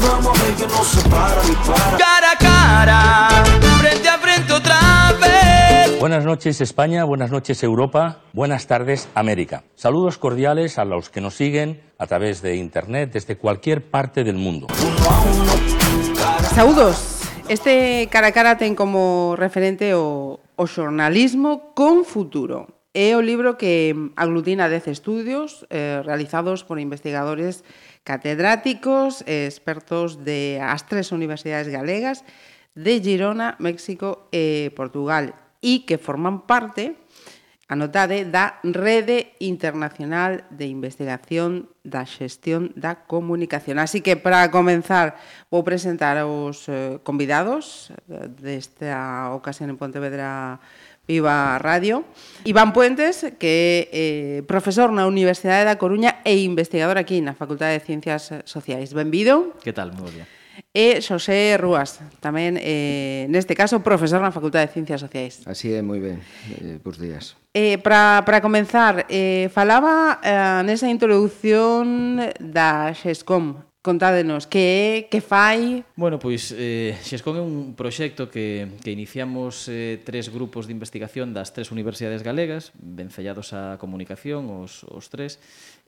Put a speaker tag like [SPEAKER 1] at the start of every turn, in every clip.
[SPEAKER 1] vamos a ver que no se para ni para.
[SPEAKER 2] Cara a cara, frente a frente otra vez.
[SPEAKER 3] Buenas noches España, buenas noches Europa, buenas tardes América. Saludos cordiales a los que nos siguen a través de Internet desde cualquier parte del mundo.
[SPEAKER 4] Saúdos. Este cara a cara ten como referente o, o xornalismo con futuro. É o libro que aglutina 10 estudios eh, realizados por investigadores catedráticos e expertos de as tres universidades galegas de Girona, México e Portugal e que forman parte, anotade, da Rede Internacional de Investigación da Xestión da Comunicación. Así que, para comenzar, vou presentar os eh, convidados eh, desta ocasión en Pontevedra Viva Radio. Iván Puentes, que é eh, profesor na Universidade da Coruña e investigador aquí na Facultade de Ciencias Sociais. Benvido.
[SPEAKER 5] Que tal, moi bien.
[SPEAKER 4] E Xosé Rúas, tamén, eh, neste caso, profesor na Facultade de Ciencias Sociais.
[SPEAKER 6] Así é, moi ben, eh, bons días.
[SPEAKER 4] Eh, Para comenzar, eh, falaba eh, nesa introducción da XESCOM, Contádenos, que é, que fai?
[SPEAKER 5] Bueno, pois, eh, Xescón é un proxecto que, que iniciamos eh, tres grupos de investigación das tres universidades galegas, vencellados á comunicación, os, os tres,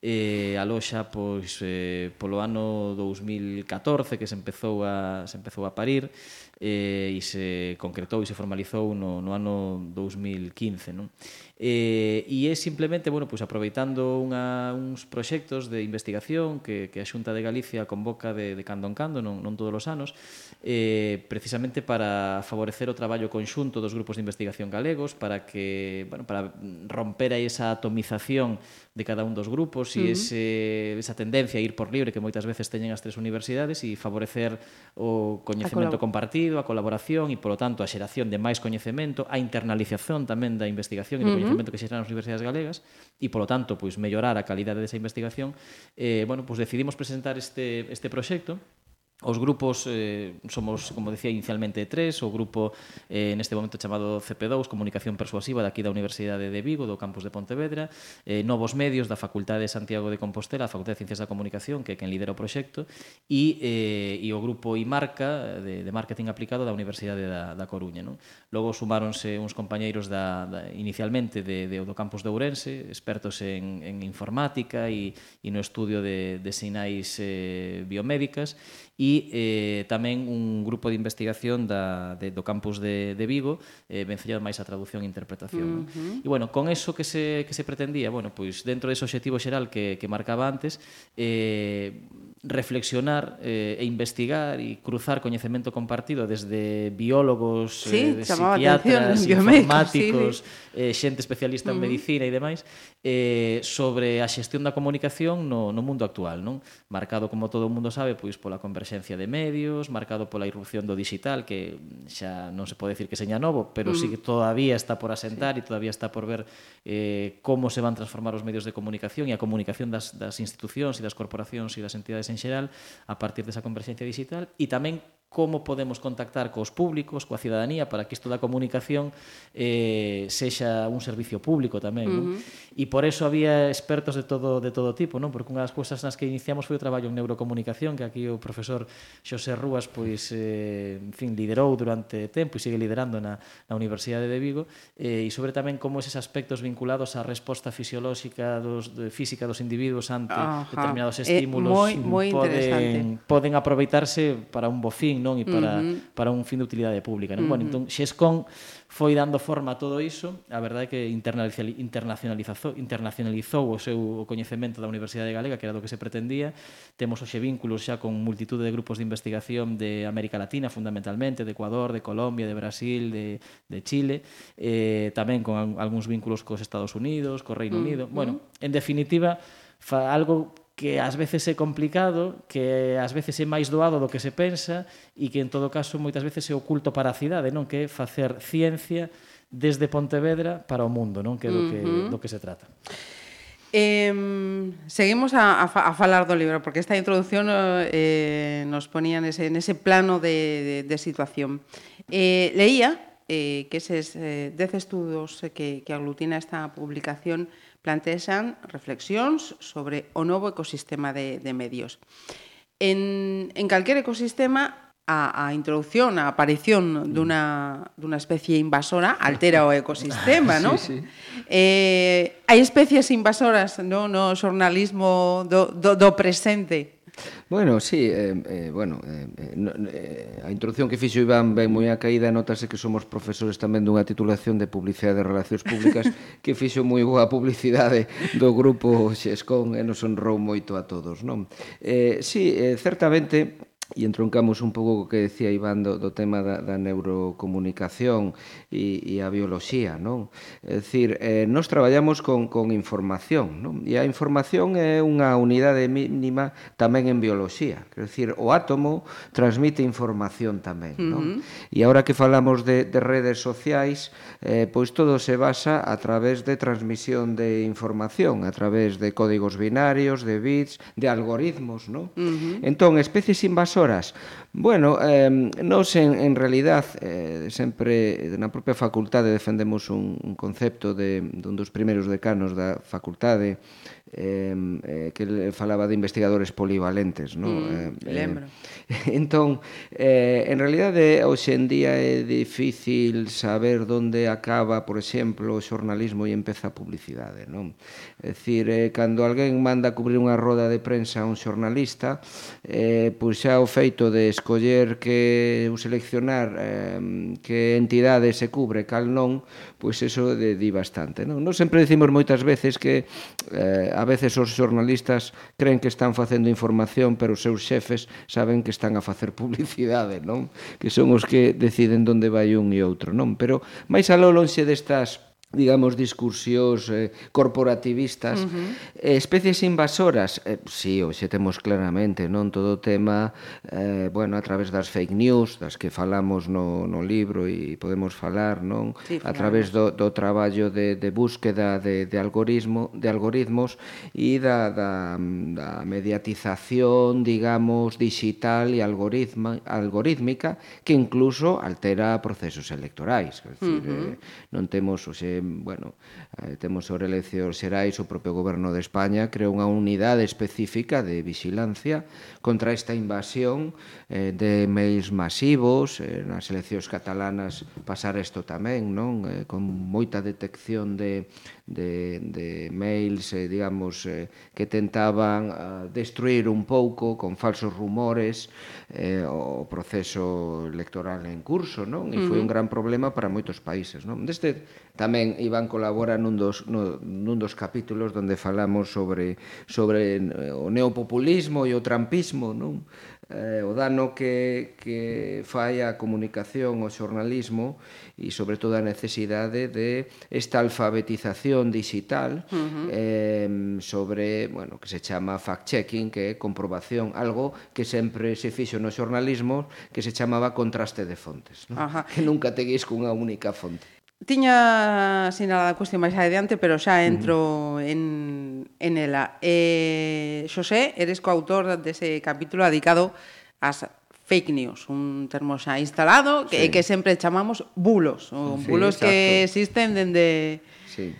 [SPEAKER 5] eh, a loxa pois eh, polo ano 2014 que se empezou a se empezou a parir eh, e se concretou e se formalizou no, no ano 2015, non? Eh, e é simplemente, bueno, pois aproveitando unha, uns proxectos de investigación que, que a Xunta de Galicia convoca de, de cando en cando, non, non todos os anos, eh, precisamente para favorecer o traballo conxunto dos grupos de investigación galegos, para que, bueno, para romper aí esa atomización de cada un dos grupos si uh -huh. ese, esa tendencia a ir por libre que moitas veces teñen as tres universidades e favorecer o coñecemento compartido, a colaboración e, polo tanto, a xeración de máis coñecemento, a internalización tamén da investigación e do uh -huh. coñecemento que xeran as universidades galegas e, polo tanto, pois mellorar a calidade desa investigación, eh, bueno, pois decidimos presentar este, este proxecto Os grupos eh, somos, como decía inicialmente, tres. O grupo eh, neste momento chamado CP2, Comunicación Persuasiva, daqui da Universidade de Vigo, do campus de Pontevedra. Eh, Novos Medios, da Facultade de Santiago de Compostela, a Facultade de Ciencias da Comunicación, que é quen lidera o proxecto. E, eh, e o grupo IMARCA, de, de Marketing Aplicado, da Universidade da, da Coruña. Non? Logo sumáronse uns compañeiros da, da, inicialmente de, de, do campus de Ourense, expertos en, en informática e, e no estudio de, de sinais eh, biomédicas, e eh, tamén un grupo de investigación da, de, do campus de, de Vigo eh, vencellado máis a traducción e interpretación. Uh -huh. ¿no? E bueno, con eso que se, que se pretendía, bueno, pois dentro dese objetivo xeral que, que marcaba antes, eh, reflexionar eh, e investigar e cruzar coñecemento compartido desde biólogos,
[SPEAKER 4] sí,
[SPEAKER 5] eh, psiquiatras, informáticos, sí, sí. Eh, xente especialista en uh -huh. medicina e demais, eh, sobre a xestión da comunicación no, no mundo actual, non? Marcado, como todo o mundo sabe, pois pola converxencia de medios, marcado pola irrupción do digital, que xa non se pode decir que seña novo, pero uh -huh. sí que todavía está por asentar sí. e todavía está por ver eh, como se van transformar os medios de comunicación e a comunicación das, das institucións e das corporacións e das entidades en xeral a partir desa converxencia digital e tamén como podemos contactar cos públicos, coa cidadanía, para que isto da comunicación eh, sexa un servicio público tamén. Uh -huh. non? E por eso había expertos de todo, de todo tipo, non? porque unha das cousas nas que iniciamos foi o traballo en neurocomunicación, que aquí o profesor Xosé Rúas pois, eh, en fin, liderou durante tempo e sigue liderando na, na Universidade de Vigo, eh, e sobre tamén como eses aspectos vinculados á resposta fisiolóxica dos, de, física dos individuos ante Ajá. determinados eh, estímulos
[SPEAKER 4] eh, moi, moi
[SPEAKER 5] poden, poden aproveitarse para un bo fin, non e para uh -huh. para un fin de utilidade pública, non? Uh -huh. Bueno, entón Xescon foi dando forma a todo iso, a verdade é que internacionalizou, internacionalizou o seu o coñecemento da Universidade de Galega, que era do que se pretendía. Temos hoxe vínculos xa con multitud de grupos de investigación de América Latina, fundamentalmente, de Ecuador, de Colombia, de Brasil, de, de Chile, eh, tamén con algúns vínculos cos Estados Unidos, co Reino mm, Unido. Bueno, en definitiva, fa algo que ás veces é complicado, que ás veces é máis doado do que se pensa e que en todo caso moitas veces é oculto para a cidade, non que é facer ciencia desde Pontevedra para o mundo, non que é do que uh -huh. do que se trata.
[SPEAKER 4] Eh, seguimos a, a, a falar do libro, porque esta introducción eh, nos ponía nese, nese plano de, de, de situación. Eh, leía eh, que eses eh, dez estudos que, que aglutina esta publicación eh, plantexan reflexións sobre o novo ecosistema de, de medios. En, en calquer ecosistema, a, a introducción, a aparición dunha, dunha especie invasora altera o ecosistema, non?
[SPEAKER 6] Sí, sí.
[SPEAKER 4] Eh, hai especies invasoras no, no xornalismo do, do, do presente
[SPEAKER 6] Bueno, sí, eh, eh, bueno, eh, no, eh, a introducción que fixo Iván ben moi a caída, notase que somos profesores tamén dunha titulación de Publicidade e Relacións Públicas que fixo moi boa publicidade do grupo Xescón e nos honrou moito a todos, non? Eh, sí, eh, certamente e entroncamos un pouco co que decía Iván do, do tema da, da neurocomunicación e, e a bioloxía, non? É dicir, eh, nos traballamos con, con información, non? E a información é unha unidade mínima tamén en bioloxía. Quer dicir, o átomo transmite información tamén, non? Uh -huh. E agora que falamos de, de redes sociais, eh, pois todo se basa a través de transmisión de información, a través de códigos binarios, de bits, de algoritmos, non? Uh -huh. Entón, especies invasoras horas. Bueno, eh, nos en, en realidad eh, sempre na propia facultade defendemos un, un concepto de, de un dos primeiros decanos da facultade eh, eh, que falaba de investigadores polivalentes, no?
[SPEAKER 4] Mm, eh, lembro.
[SPEAKER 6] Eh, entón, eh, en realidade, hoxe en día é difícil saber onde acaba, por exemplo, o xornalismo e empeza a publicidade, non? É dicir, eh, cando alguén manda a cubrir unha roda de prensa a un xornalista, eh, pois xa o feito de escoller que ou seleccionar eh, que entidade se cubre cal non, pois eso de, di bastante. Non? Nos sempre decimos moitas veces que eh, a veces os xornalistas creen que están facendo información, pero os seus xefes saben que están a facer publicidade, non? Que son os que deciden onde vai un e outro, non? Pero máis aló lonxe destas digamos, discursións eh, corporativistas, uh -huh. eh, especies invasoras, eh, si, sí, hoxe temos claramente, non todo o tema, eh, bueno, a través das fake news, das que falamos no, no libro e podemos falar, non? Sí, a través do, do traballo de, de búsqueda de, de, algoritmo, de algoritmos e da, da, da mediatización, digamos, digital e algoritma, algorítmica que incluso altera procesos electorais. Es decir, uh -huh. eh, non temos, oxe, bueno, eh, temos sobre eleccións Xerais, o propio goberno de España, creou unha unidade específica de vigilancia contra esta invasión eh, de mails masivos, eh, nas eleccións catalanas pasar isto tamén, non? Eh, con moita detección de, de, de mails, eh, digamos, eh, que tentaban eh, destruir un pouco con falsos rumores eh, o proceso electoral en curso, non? E foi un gran problema para moitos países, non? Deste Tamén Iván colabora nun dos, no, nun dos capítulos onde falamos sobre, sobre eh, o neopopulismo e o trampismo, non? eh, o dano que, que fai a comunicación, o xornalismo e sobre todo a necesidade de esta alfabetización digital uh -huh. eh, sobre, bueno, que se chama fact-checking, que é comprobación, algo que sempre se fixo no xornalismo que se chamaba contraste de fontes, ¿no? Que nunca teguís cunha única fonte.
[SPEAKER 4] Tiña sinalada a cuestión máis adiante, pero xa entro uh -huh. en, en ela. Eh, Xosé, eres coautor dese capítulo dedicado ás fake news, un termo xa instalado que, sí. que sempre chamamos bulos, ou sí, bulos exacto. que existen dende... Sí.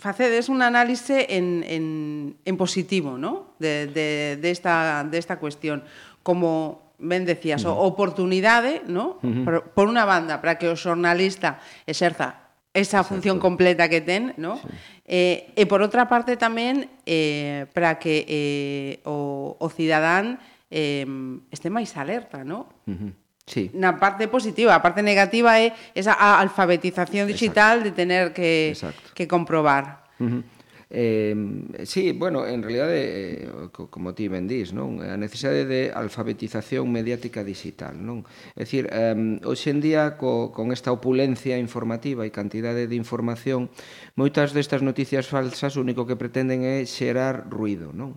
[SPEAKER 4] Facedes un análise en, en, en positivo, ¿no? De, de, de, esta, de esta cuestión. Como ben decías, uh -huh. oportunidade, ¿no? Uh -huh. por, por unha banda, para que o xornalista exerza esa Exacto. función completa que ten, ¿no? Sí. Eh, e por outra parte tamén eh, para que eh, o, o cidadán eh, este máis alerta, ¿no? Uh -huh.
[SPEAKER 6] Sí.
[SPEAKER 4] Na parte positiva, a parte negativa é esa alfabetización digital Exacto. de tener que, Exacto. que comprobar.
[SPEAKER 6] Uh -huh. Eh, sí, bueno, en realidade, eh, como ti ben dís, non? a necesidade de alfabetización mediática digital. Non? É dicir, eh, hoxe en día, co, con esta opulencia informativa e cantidade de información, moitas destas noticias falsas o único que pretenden é xerar ruido. Non?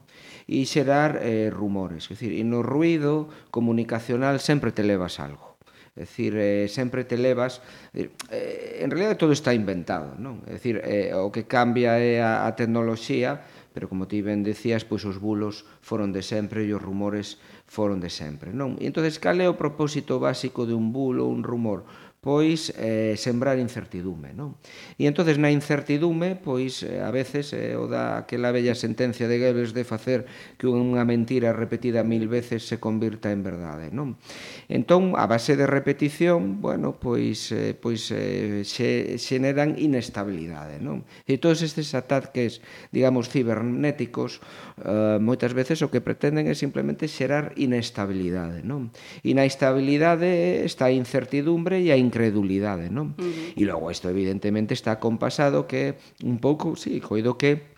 [SPEAKER 6] e xerar eh, rumores. É dicir, e no ruido comunicacional sempre te levas algo. É dicir, eh, sempre te levas... Eh, eh, en realidad todo está inventado, non? É dicir, eh, o que cambia é a, a tecnoloxía, pero como ti ben decías, pois os bulos foron de sempre e os rumores foron de sempre, non? E entonces cal é o propósito básico de un bulo ou un rumor? pois eh, sembrar incertidume, non? E entonces na incertidume, pois eh, a veces eh, o da aquela bella sentencia de Goebbels de facer que unha mentira repetida mil veces se convirta en verdade, non? Entón, a base de repetición, bueno, pois eh, pois eh, se xeneran inestabilidade, non? E todos estes ataques, digamos, cibernéticos, eh, moitas veces o que pretenden é simplemente xerar inestabilidade, non? E na estabilidade está a incertidumbre e a incredulidade, non? Uh -huh. E logo isto evidentemente está compasado que un pouco, si, sí, coido que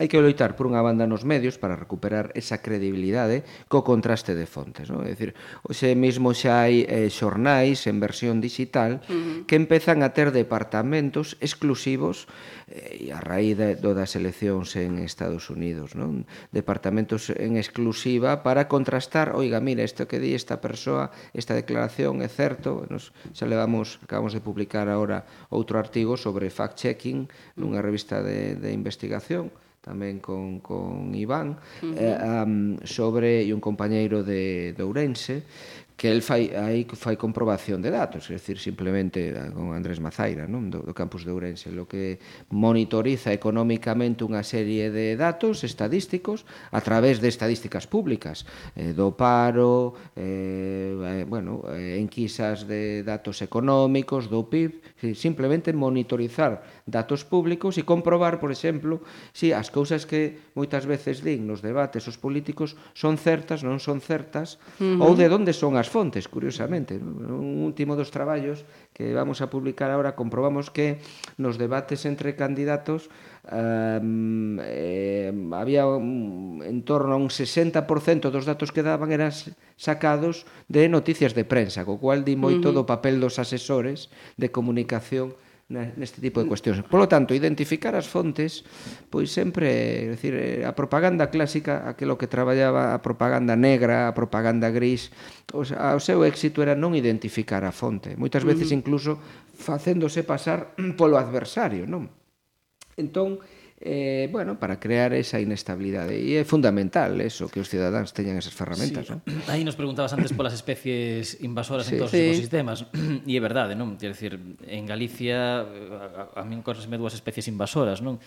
[SPEAKER 6] hai que loitar por unha banda nos medios para recuperar esa credibilidade co contraste de fontes, non? É dicir, hoxe mesmo xa hai eh, xornais en versión digital uh -huh. que empezan a ter departamentos exclusivos eh, a raíz de, do das eleccións en Estados Unidos, non? Departamentos en exclusiva para contrastar, oiga, mira, isto que di esta persoa, esta declaración é certo, nos xa levamos, acabamos de publicar agora outro artigo sobre fact-checking nunha revista de, de investigación, tamén con, con Iván uh -huh. eh, um, sobre e un compañeiro de, de Ourense que el fai, aí fai comprobación de datos, é dicir, simplemente ah, con Andrés Mazaira, non? Do, do campus de Ourense, lo que monitoriza económicamente unha serie de datos estadísticos a través de estadísticas públicas, eh, do paro, eh, eh bueno, eh, enquisas de datos económicos, do PIB, simplemente monitorizar datos públicos e comprobar, por exemplo, se si as cousas que moitas veces din nos debates os políticos son certas, non son certas, uh -huh. ou de onde son as fontes, curiosamente. Un último dos traballos que vamos a publicar agora comprobamos que nos debates entre candidatos um, eh, había un, en torno a un 60% dos datos que daban eran sacados de noticias de prensa, co cual di moito uh -huh. do papel dos asesores de comunicación neste tipo de cuestións. Por lo tanto, identificar as fontes, pois sempre, decir, eh, a propaganda clásica, aquilo que traballaba a propaganda negra, a propaganda gris, o, o seu éxito era non identificar a fonte, moitas veces mm. incluso facéndose pasar polo adversario, non? Entón, eh, bueno, para crear esa inestabilidade. E é fundamental eso, que os cidadáns teñan esas ferramentas. Sí.
[SPEAKER 5] ¿no? Aí nos preguntabas antes polas especies invasoras sí, en todos sí. os ecosistemas. E é verdade, non? Quer decir, en Galicia a, a, min corresme dúas especies invasoras, non?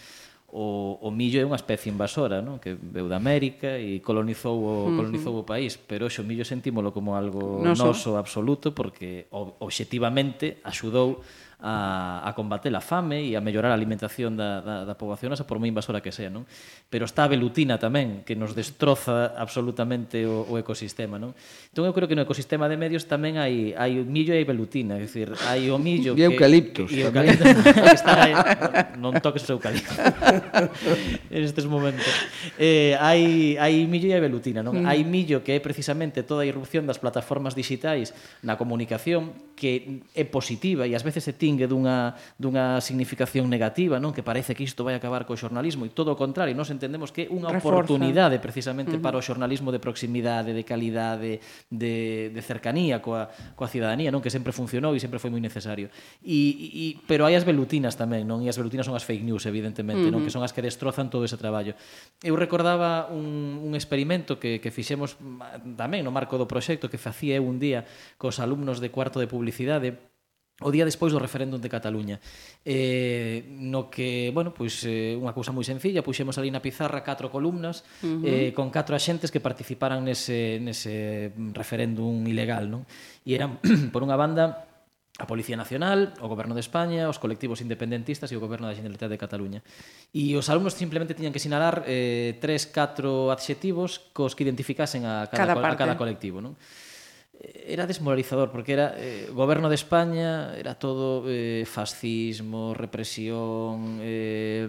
[SPEAKER 5] O, o millo é unha especie invasora, non? Que veu da América e colonizou o, uh -huh. colonizou o país, pero xo millo sentímolo como algo noso, noso absoluto porque obxectivamente axudou a, a combater a fame e a mellorar a alimentación da, da, da poboación, esa por moi invasora que sea, non? Pero está a velutina tamén, que nos destroza absolutamente o, o ecosistema, non? Entón, eu creo que no ecosistema de medios tamén hai, hai millo e hai velutina, é dicir, hai o millo...
[SPEAKER 6] E eucaliptos.
[SPEAKER 5] Que, e eucaliptos, que está aí, non toques os eucaliptos nestes momentos. Eh, hai, hai millo e hai velutina, non? Mm. Hai millo que é precisamente toda a irrupción das plataformas digitais na comunicación, que é positiva e ás veces se tingue dunha, dunha significación negativa, non que parece que isto vai acabar co xornalismo e todo o contrario, nós entendemos que é unha Reforza. oportunidade precisamente uh -huh. para o xornalismo de proximidade, de calidade, de, de cercanía coa, coa cidadanía, non que sempre funcionou e sempre foi moi necesario. E, e, pero hai as velutinas tamén, non? E as velutinas son as fake news, evidentemente, uh -huh. non? que son as que destrozan todo ese traballo. Eu recordaba un, un experimento que, que fixemos tamén no marco do proxecto que facía eu un día cos alumnos de cuarto de publicidade publicidade o día despois do referéndum de Cataluña. Eh, no que, bueno, pois eh, unha cousa moi sencilla, puxemos ali na pizarra catro columnas uh -huh. eh, con catro axentes que participaran nese, nese referéndum ilegal, non? E eran, por unha banda, a Policía Nacional, o Goberno de España, os colectivos independentistas e o Goberno da Generalitat de Cataluña. E os alumnos simplemente tiñan que sinalar eh, tres, catro adxetivos cos que identificasen a cada, cada, a cada colectivo. Non? era desmoralizador porque era eh, goberno de España era todo eh, fascismo, represión, eh,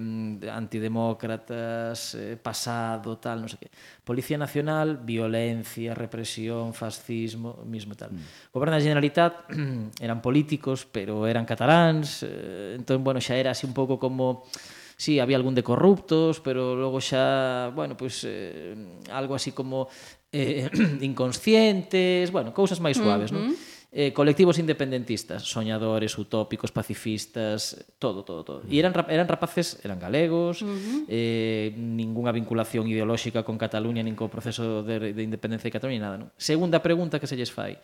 [SPEAKER 5] antidemócratas, eh, pasado, tal, non sei que. Policía Nacional, violencia, represión, fascismo, mismo tal. Mm. Goberno da Generalitat eran políticos, pero eran cataláns, eh, entón, bueno, xa era así un pouco como sí, había algún de corruptos, pero logo xa, bueno, pues eh, algo así como eh, inconscientes, bueno, cousas máis suaves, uh -huh. non? Eh, colectivos independentistas, soñadores, utópicos, pacifistas, todo, todo, todo. E eran, eran rapaces, eran galegos, uh -huh. eh, ninguna vinculación ideolóxica con Cataluña, nin co proceso de, de independencia de Cataluña, nada, non? Segunda pregunta que se lles fai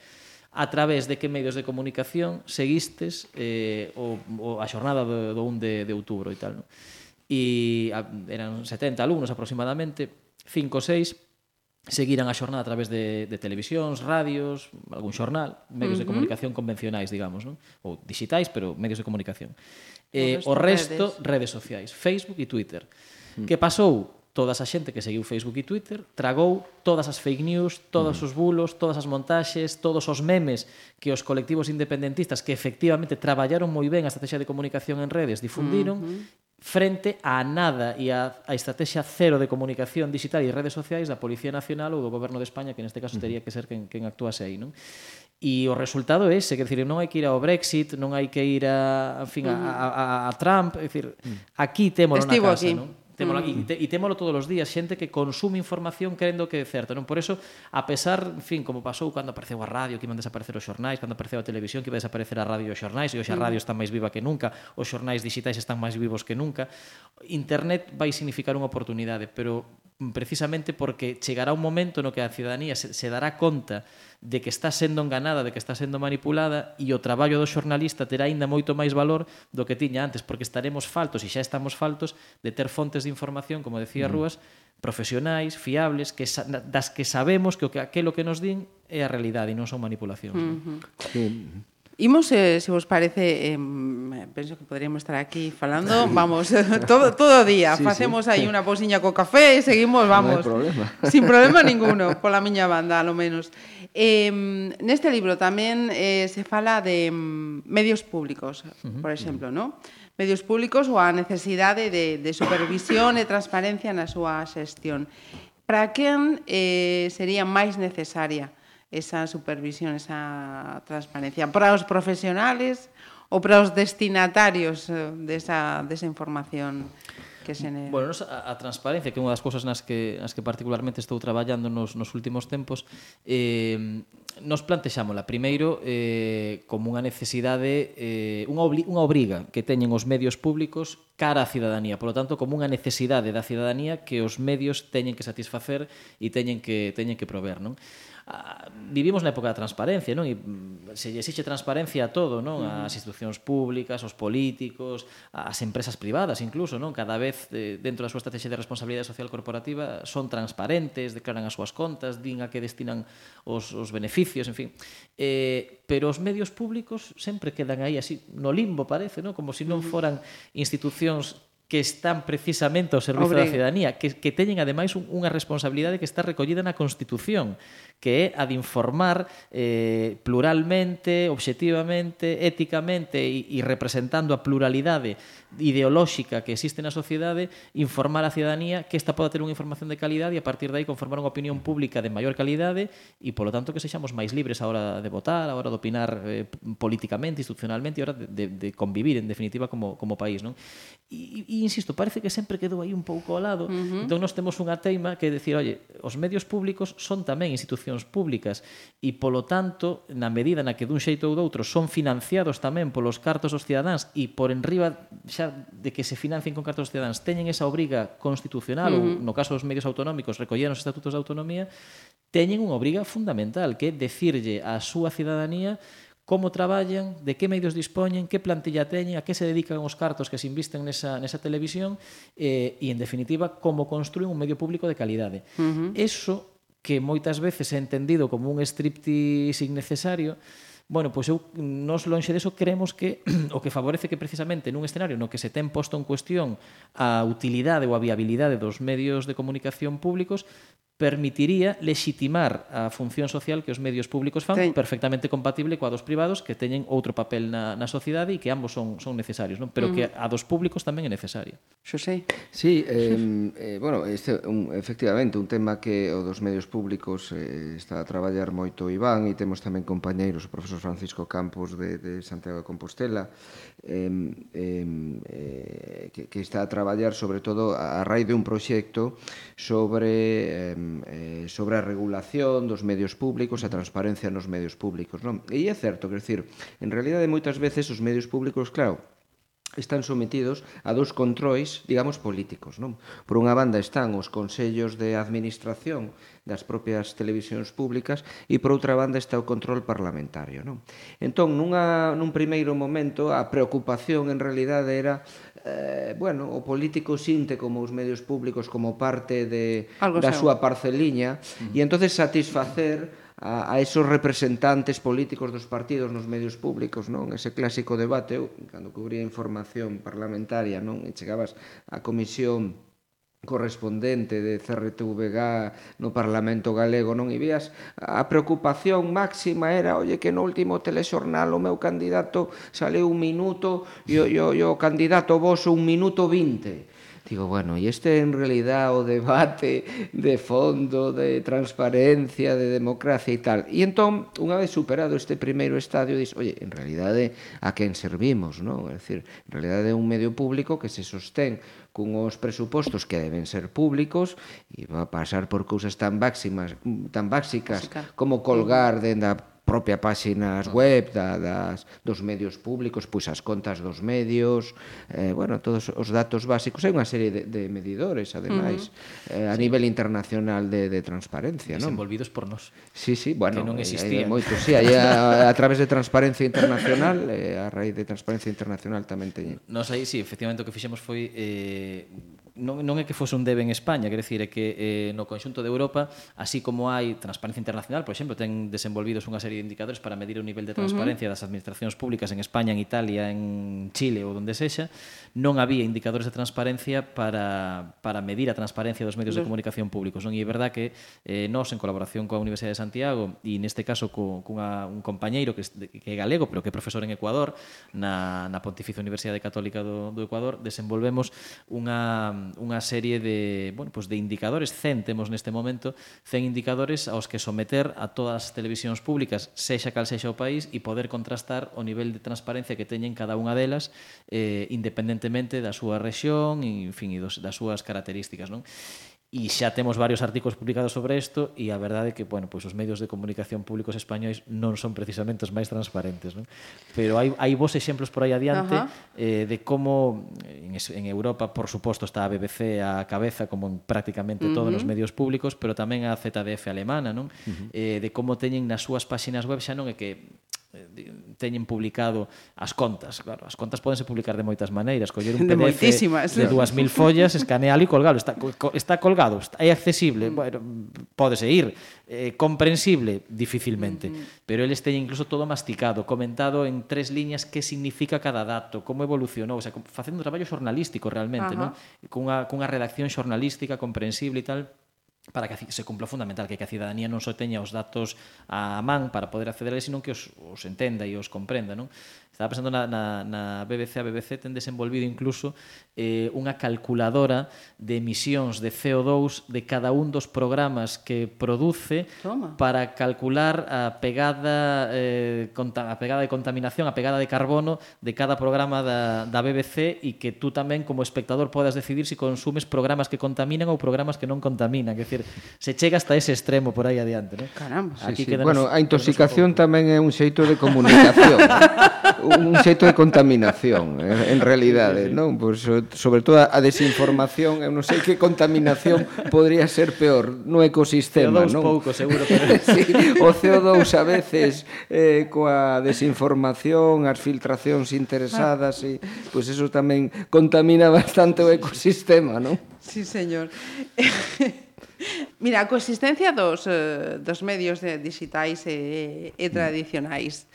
[SPEAKER 5] a través de que medios de comunicación seguistes eh, o, o a xornada do, do 1 de, de outubro e tal, non? E a, eran 70 alumnos aproximadamente, 5 ou 6 seguiran a xornada a través de, de televisións, radios, algún xornal, medios uh -huh. de comunicación convencionais, digamos, non? ou digitais, pero medios de comunicación. Eh, o resto, redes. redes sociais, Facebook e Twitter. Uh -huh. Que pasou? toda esa xente que seguiu Facebook e Twitter tragou todas as fake news, todos os bulos, todas as montaxes, todos os memes que os colectivos independentistas que efectivamente traballaron moi ben a estrategia de comunicación en redes difundiron uh -huh. frente a nada e a, a estrategia cero de comunicación digital e redes sociais da Policía Nacional ou do Goberno de España, que neste caso teria que ser quen, quen actuase aí, non? E o resultado é ese, que decir, non hai que ir ao Brexit, non hai que ir a, en fin, a, a, a Trump, é dicir, aquí temos na casa,
[SPEAKER 4] aquí.
[SPEAKER 5] non? témolo aquí mm. e, te, e témolo todos os días, xente que consume información crendo que é certa, non? Por eso, a pesar, en fin, como pasou cando apareceu a radio, que iban desaparecer os xornais, cando apareceu a televisión, que iba a desaparecer a radio e os xornais, e hoxe a mm. radio está máis viva que nunca, os xornais digitais están máis vivos que nunca, internet vai significar unha oportunidade, pero precisamente porque chegará un momento no que a ciudadanía se, se dará conta de que está sendo enganada, de que está sendo manipulada e o traballo do xornalista terá aínda moito máis valor do que tiña antes, porque estaremos faltos e xa estamos faltos de ter fontes de información, como decía mm. Rúas, profesionais, fiables, que das que sabemos que aquilo que nos din é a realidade e non son manipulacións. Mm -hmm. ¿no?
[SPEAKER 4] Sí. Imos, eh, se vos parece, eh, penso que poderíamos estar aquí falando, vamos, todo, todo o día, sí, facemos sí. aí unha posiña co café e seguimos, vamos,
[SPEAKER 6] no problema.
[SPEAKER 4] sin problema ninguno, pola miña banda, lo menos. Eh, neste libro tamén eh, se fala de medios públicos, uh -huh, por exemplo, uh -huh. no? Medios públicos ou a necesidade de, de supervisión e transparencia na súa xestión. Para quen eh, sería máis necesaria? esa supervisión, esa transparencia. Para os profesionales ou para os destinatarios eh, desa, desa información que se ne...
[SPEAKER 5] Bueno, a, a transparencia, que é unha das cousas nas que, nas que particularmente estou traballando nos, nos últimos tempos, eh, nos plantexámola. Primeiro eh, como unha necesidade, eh, unha, obli unha obriga que teñen os medios públicos cara á cidadanía, polo tanto, como unha necesidade da cidadanía que os medios teñen que satisfacer e teñen que, teñen que prover, non? vivimos na época da transparencia, non? E mm, se lle exixe transparencia a todo, non? As institucións públicas, os políticos, as empresas privadas incluso, non? Cada vez eh, dentro da súa estrategia de responsabilidade social corporativa son transparentes, declaran as súas contas, din a que destinan os, os beneficios, en fin. Eh, pero os medios públicos sempre quedan aí así no limbo, parece, non? Como se si non foran institucións que están precisamente ao servizo Obre. da cidadanía, que, que teñen ademais un, unha responsabilidade que está recollida na Constitución, que é a de informar eh, pluralmente, objetivamente, éticamente e, e representando a pluralidade ideolóxica que existe na sociedade, informar a cidadanía que esta poda ter unha información de calidade e a partir de aí conformar unha opinión pública de maior calidade e, polo tanto, que sexamos máis libres a hora de votar, a hora de opinar eh, políticamente, institucionalmente e a hora de, de, de convivir, en definitiva, como, como país. Non? E, e, insisto, parece que sempre quedou aí un pouco ao lado. Uh -huh. Entón, nós temos unha teima que é decir, oye, os medios públicos son tamén institucionales institucións públicas e, polo tanto, na medida na que dun xeito ou doutro son financiados tamén polos cartos dos cidadáns e por enriba xa de que se financien con cartos dos cidadáns teñen esa obriga constitucional uh -huh. ou no caso dos medios autonómicos recolleron os estatutos de autonomía teñen unha obriga fundamental que é decirlle á súa cidadanía como traballan, de que medios dispoñen, que plantilla teñen, a que se dedican os cartos que se invisten nesa, nesa televisión eh, e, en definitiva, como construen un medio público de calidade. Uh -huh. Eso que moitas veces é entendido como un striptease innecesario, bueno, pois eu nos lonxe deso creemos que o que favorece que precisamente nun escenario no que se ten posto en cuestión a utilidade ou a viabilidade dos medios de comunicación públicos permitiría legitimar a función social que os medios públicos fan sí. perfectamente compatible coa dos privados que teñen outro papel na, na sociedade e que ambos son, son necesarios, non? pero uh -huh. que mm. a dos públicos tamén é necesaria.
[SPEAKER 4] Xosé?
[SPEAKER 6] Sí, eh, eh, bueno, este, un, efectivamente, un tema que o dos medios públicos eh, está a traballar moito Iván e temos tamén compañeiros, o profesor Francisco Campos de, de Santiago de Compostela, eh, eh, que, que está a traballar sobre todo a, a raíz de un proxecto sobre... Eh, eh, sobre a regulación dos medios públicos, a transparencia nos medios públicos, non? E é certo, quer dizer, en realidade moitas veces os medios públicos, claro, están sometidos a dous controis, digamos, políticos. Non? Por unha banda están os consellos de administración das propias televisións públicas e por outra banda está o control parlamentario. Non? Entón, nunha, nun primeiro momento, a preocupación en realidade era eh, bueno, o político sinte como os medios públicos como parte de,
[SPEAKER 4] Algo
[SPEAKER 6] da
[SPEAKER 4] seu.
[SPEAKER 6] súa parceliña uh -huh. e entonces satisfacer a, a esos representantes políticos dos partidos nos medios públicos, non? Ese clásico debate, eu, cando cubría información parlamentaria, non? E chegabas á comisión correspondente de CRTVG no Parlamento Galego, non? E vías a preocupación máxima era, oye, que no último telexornal o meu candidato saleu un minuto e o, e o, e o candidato vos un minuto vinte Digo, bueno, e este en realidad o debate de fondo, de transparencia, de democracia e tal. E entón, unha vez superado este primeiro estadio, dis, oye, en realidade a quen servimos, non? É dicir, en realidade é un medio público que se sostén cunhos presupostos que deben ser públicos e va a pasar por cousas tan básicas, tan básicas como colgar dende a propia páxinas web da, das, dos medios públicos, pois as contas dos medios, eh, bueno, todos os datos básicos. Hai unha serie de, de medidores, ademais, uh -huh. eh, a sí. nivel internacional de, de transparencia.
[SPEAKER 5] Desenvolvidos non? por nós.
[SPEAKER 6] Sí, sí, bueno,
[SPEAKER 5] que non existían.
[SPEAKER 6] Moito, sí, hai a, a través de Transparencia Internacional, eh, a raíz de Transparencia Internacional tamén teñen.
[SPEAKER 5] Nos aí, sí, efectivamente, o que fixemos foi eh, non, non é que fose un debe en España, quer decir, é que eh, no conxunto de Europa, así como hai transparencia internacional, por exemplo, ten desenvolvidos unha serie de indicadores para medir o nivel de transparencia uh -huh. das administracións públicas en España, en Italia, en Chile ou onde sexa, non había indicadores de transparencia para, para medir a transparencia dos medios de comunicación públicos. Non? E é verdad que eh, nós, en colaboración coa Universidade de Santiago, e neste caso co, cunha, un compañeiro que, que é galego, pero que é profesor en Ecuador, na, na Pontificia Universidade Católica do, do Ecuador, desenvolvemos unha unha serie de, bueno, pues de indicadores, 100 temos neste momento, 100 indicadores aos que someter a todas as televisións públicas, sexa cal sexa o país, e poder contrastar o nivel de transparencia que teñen cada unha delas, eh, independentemente da súa rexión, e, en fin, e dos, das súas características. Non? e xa temos varios artigos publicados sobre isto e a verdade é que, bueno, pois os medios de comunicación públicos españois non son precisamente os máis transparentes, non? Pero hai, hai vos exemplos por aí adiante eh, de como eh, en, en Europa, por suposto, está a BBC a cabeza como en prácticamente uh -huh. todos os medios públicos, pero tamén a ZDF alemana, non? Uh -huh. eh, de como teñen nas súas páxinas web xa non é que teñen publicado as contas. Claro, as contas podense publicar de moitas maneiras, coller un PDF
[SPEAKER 4] de,
[SPEAKER 5] de 2000 follas, escanealo e colgalo, está está colgado, está, é accesible, bueno, pódese ir, eh, comprensible dificilmente, pero eles teñen incluso todo masticado, comentado en tres liñas que significa cada dato, como evolucionou, o sea, facendo un traballo xornalístico realmente,
[SPEAKER 4] uh
[SPEAKER 5] non? Cunha cunha redacción xornalística comprensible e tal, para que se cumpla fundamental que a cidadanía non só teña os datos a man para poder acceder a eles, senón que os, os entenda e os comprenda, non? Estaba pensando na, na, na BBC, a BBC ten desenvolvido incluso eh, unha calculadora de emisións de CO2 de cada un dos programas que produce
[SPEAKER 4] Toma.
[SPEAKER 5] para calcular a pegada, eh, conta, a pegada de contaminación, a pegada de carbono de cada programa da, da BBC e que tú tamén como espectador podas decidir se si consumes programas que contaminan ou programas que non contaminan. Que decir, se chega hasta ese extremo por aí adiante, ¿no?
[SPEAKER 4] Caramba.
[SPEAKER 6] Aquí sí,
[SPEAKER 5] sí.
[SPEAKER 6] Bueno, a intoxicación tamén é un xeito de comunicación, un xeito de contaminación, en realidade, sí, sí. non? Pois pues, sobre todo a desinformación, eu non sei que contaminación podría ser peor no ecosistema,
[SPEAKER 5] CO2
[SPEAKER 6] non?
[SPEAKER 5] pouco, seguro, pero
[SPEAKER 6] sí, o CO2 a veces eh coa desinformación, as filtracións interesadas e pois pues eso tamén contamina bastante o ecosistema, non?
[SPEAKER 4] Sí, señor. Mira, a coexistencia dos, eh, dos medios de digitais e, e tradicionais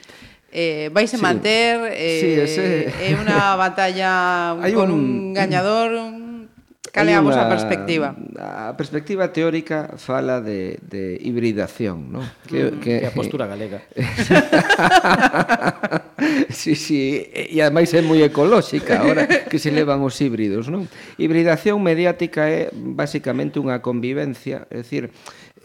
[SPEAKER 4] eh, vais a
[SPEAKER 6] sí.
[SPEAKER 4] manter eh,
[SPEAKER 6] sí, ese...
[SPEAKER 4] Eh, é unha batalla
[SPEAKER 6] un,
[SPEAKER 4] con
[SPEAKER 6] un,
[SPEAKER 4] un gañador, un Cal é a vosa perspectiva?
[SPEAKER 6] A perspectiva teórica fala de, de hibridación, non? Que, mm,
[SPEAKER 5] que, que a postura galega.
[SPEAKER 6] sí, sí, e ademais é moi ecolóxica ahora que se levan os híbridos, non? Hibridación mediática é basicamente unha convivencia, é dicir,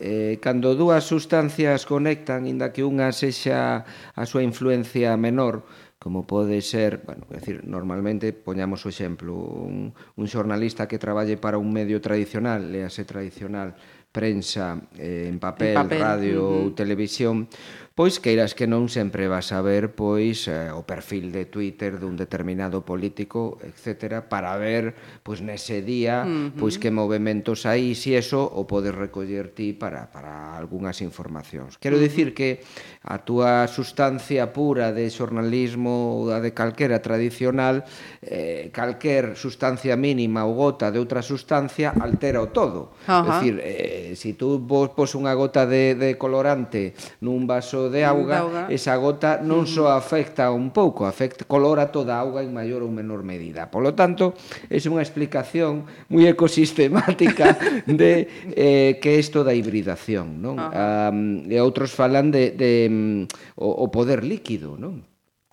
[SPEAKER 6] eh, cando dúas sustancias conectan, inda que unha sexa a súa influencia menor, como pode ser, bueno, é dicir, normalmente poñamos o exemplo, un, un xornalista que traballe para un medio tradicional, lease tradicional, prensa eh, en papel,
[SPEAKER 4] en papel
[SPEAKER 6] radio
[SPEAKER 4] uh -huh.
[SPEAKER 6] ou televisión, pois queiras que non sempre vas a ver pois eh, o perfil de Twitter dun determinado político, etcétera, para ver pois nese día uh -huh. pois que movimentos hai e si eso o podes recoller ti para para algunhas informacións. Quero dicir que a túa sustancia pura de xornalismo ou da de calquera tradicional, eh, calquer sustancia mínima ou gota de outra sustancia altera o todo. Uh
[SPEAKER 4] -huh.
[SPEAKER 6] É dicir, eh, si tú vos pos unha gota de, de colorante nun vaso de auga,
[SPEAKER 4] de auga.
[SPEAKER 6] esa gota non só afecta un pouco, afecta, colora toda a auga en maior ou menor medida. Por lo tanto, é unha explicación moi ecosistemática de eh, que é isto da hibridación. Non? Ah, e outros falan de, de, mm, o, o poder líquido, non?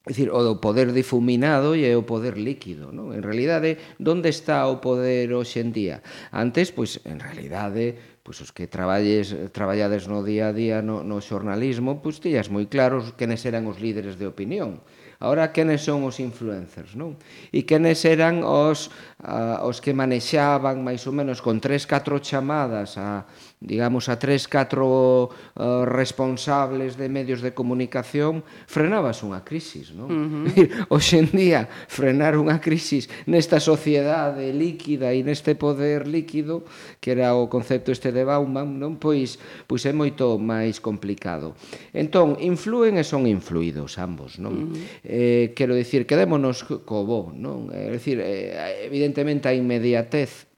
[SPEAKER 6] É dicir, o do poder difuminado e o poder líquido, non? En realidade, onde está o poder hoxe en día? Antes, pois, en realidade, pois os que traballes, traballades no día a día no, no xornalismo, pois tías moi claros quenes eran os líderes de opinión. Ahora, quenes son os influencers, non? E quenes eran os, a, os que manexaban, máis ou menos, con tres, catro chamadas a, digamos, a tres, catro uh, responsables de medios de comunicación, frenabas unha crisis, non? Uh -huh. Hoxe en día, frenar unha crisis nesta sociedade líquida e neste poder líquido, que era o concepto este de Bauman, non? Pois, pois é moito máis complicado. Entón, influen e son influídos ambos, non? Uh -huh. eh, quero dicir, quedémonos co bo, non? É dicir, eh, evidentemente a inmediatez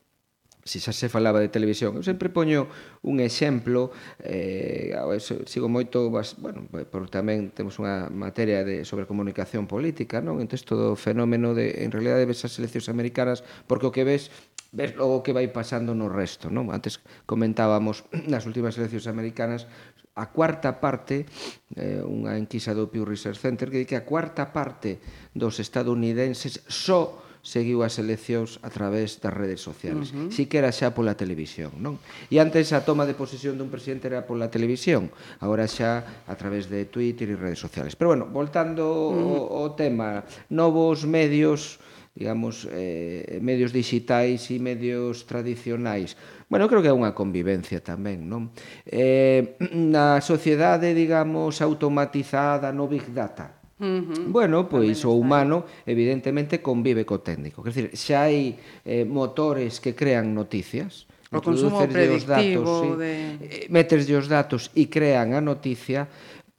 [SPEAKER 6] se xa se falaba de televisión. Eu sempre poño un exemplo, eh, sigo moito, bueno, por tamén temos unha materia de, sobre comunicación política, non? Entón, todo o fenómeno de, en realidad, ves as eleccións americanas, porque o que ves ves logo que vai pasando no resto, non? Antes comentábamos nas últimas eleccións americanas a cuarta parte, eh, unha enquisa do Pew Research Center que di que a cuarta parte dos estadounidenses só seguiu as eleccións a través das redes sociales. Uh -huh. Siquera xa pola televisión, non? E antes a toma de posesión dun presidente era pola televisión, agora xa a través de Twitter e redes sociales. Pero bueno, voltando uh -huh. ao tema, novos medios digamos, eh, medios digitais e medios tradicionais. Bueno, creo que é unha convivencia tamén, non? Eh, na sociedade, digamos, automatizada no Big Data,
[SPEAKER 4] Uh -huh.
[SPEAKER 6] Bueno, pois o humano evidentemente convive co técnico. Quer dizer, xa hai eh, motores que crean noticias,
[SPEAKER 4] o consumo predictivo
[SPEAKER 6] eh, datos,
[SPEAKER 4] de...
[SPEAKER 6] Sí, meterlle os datos e crean a noticia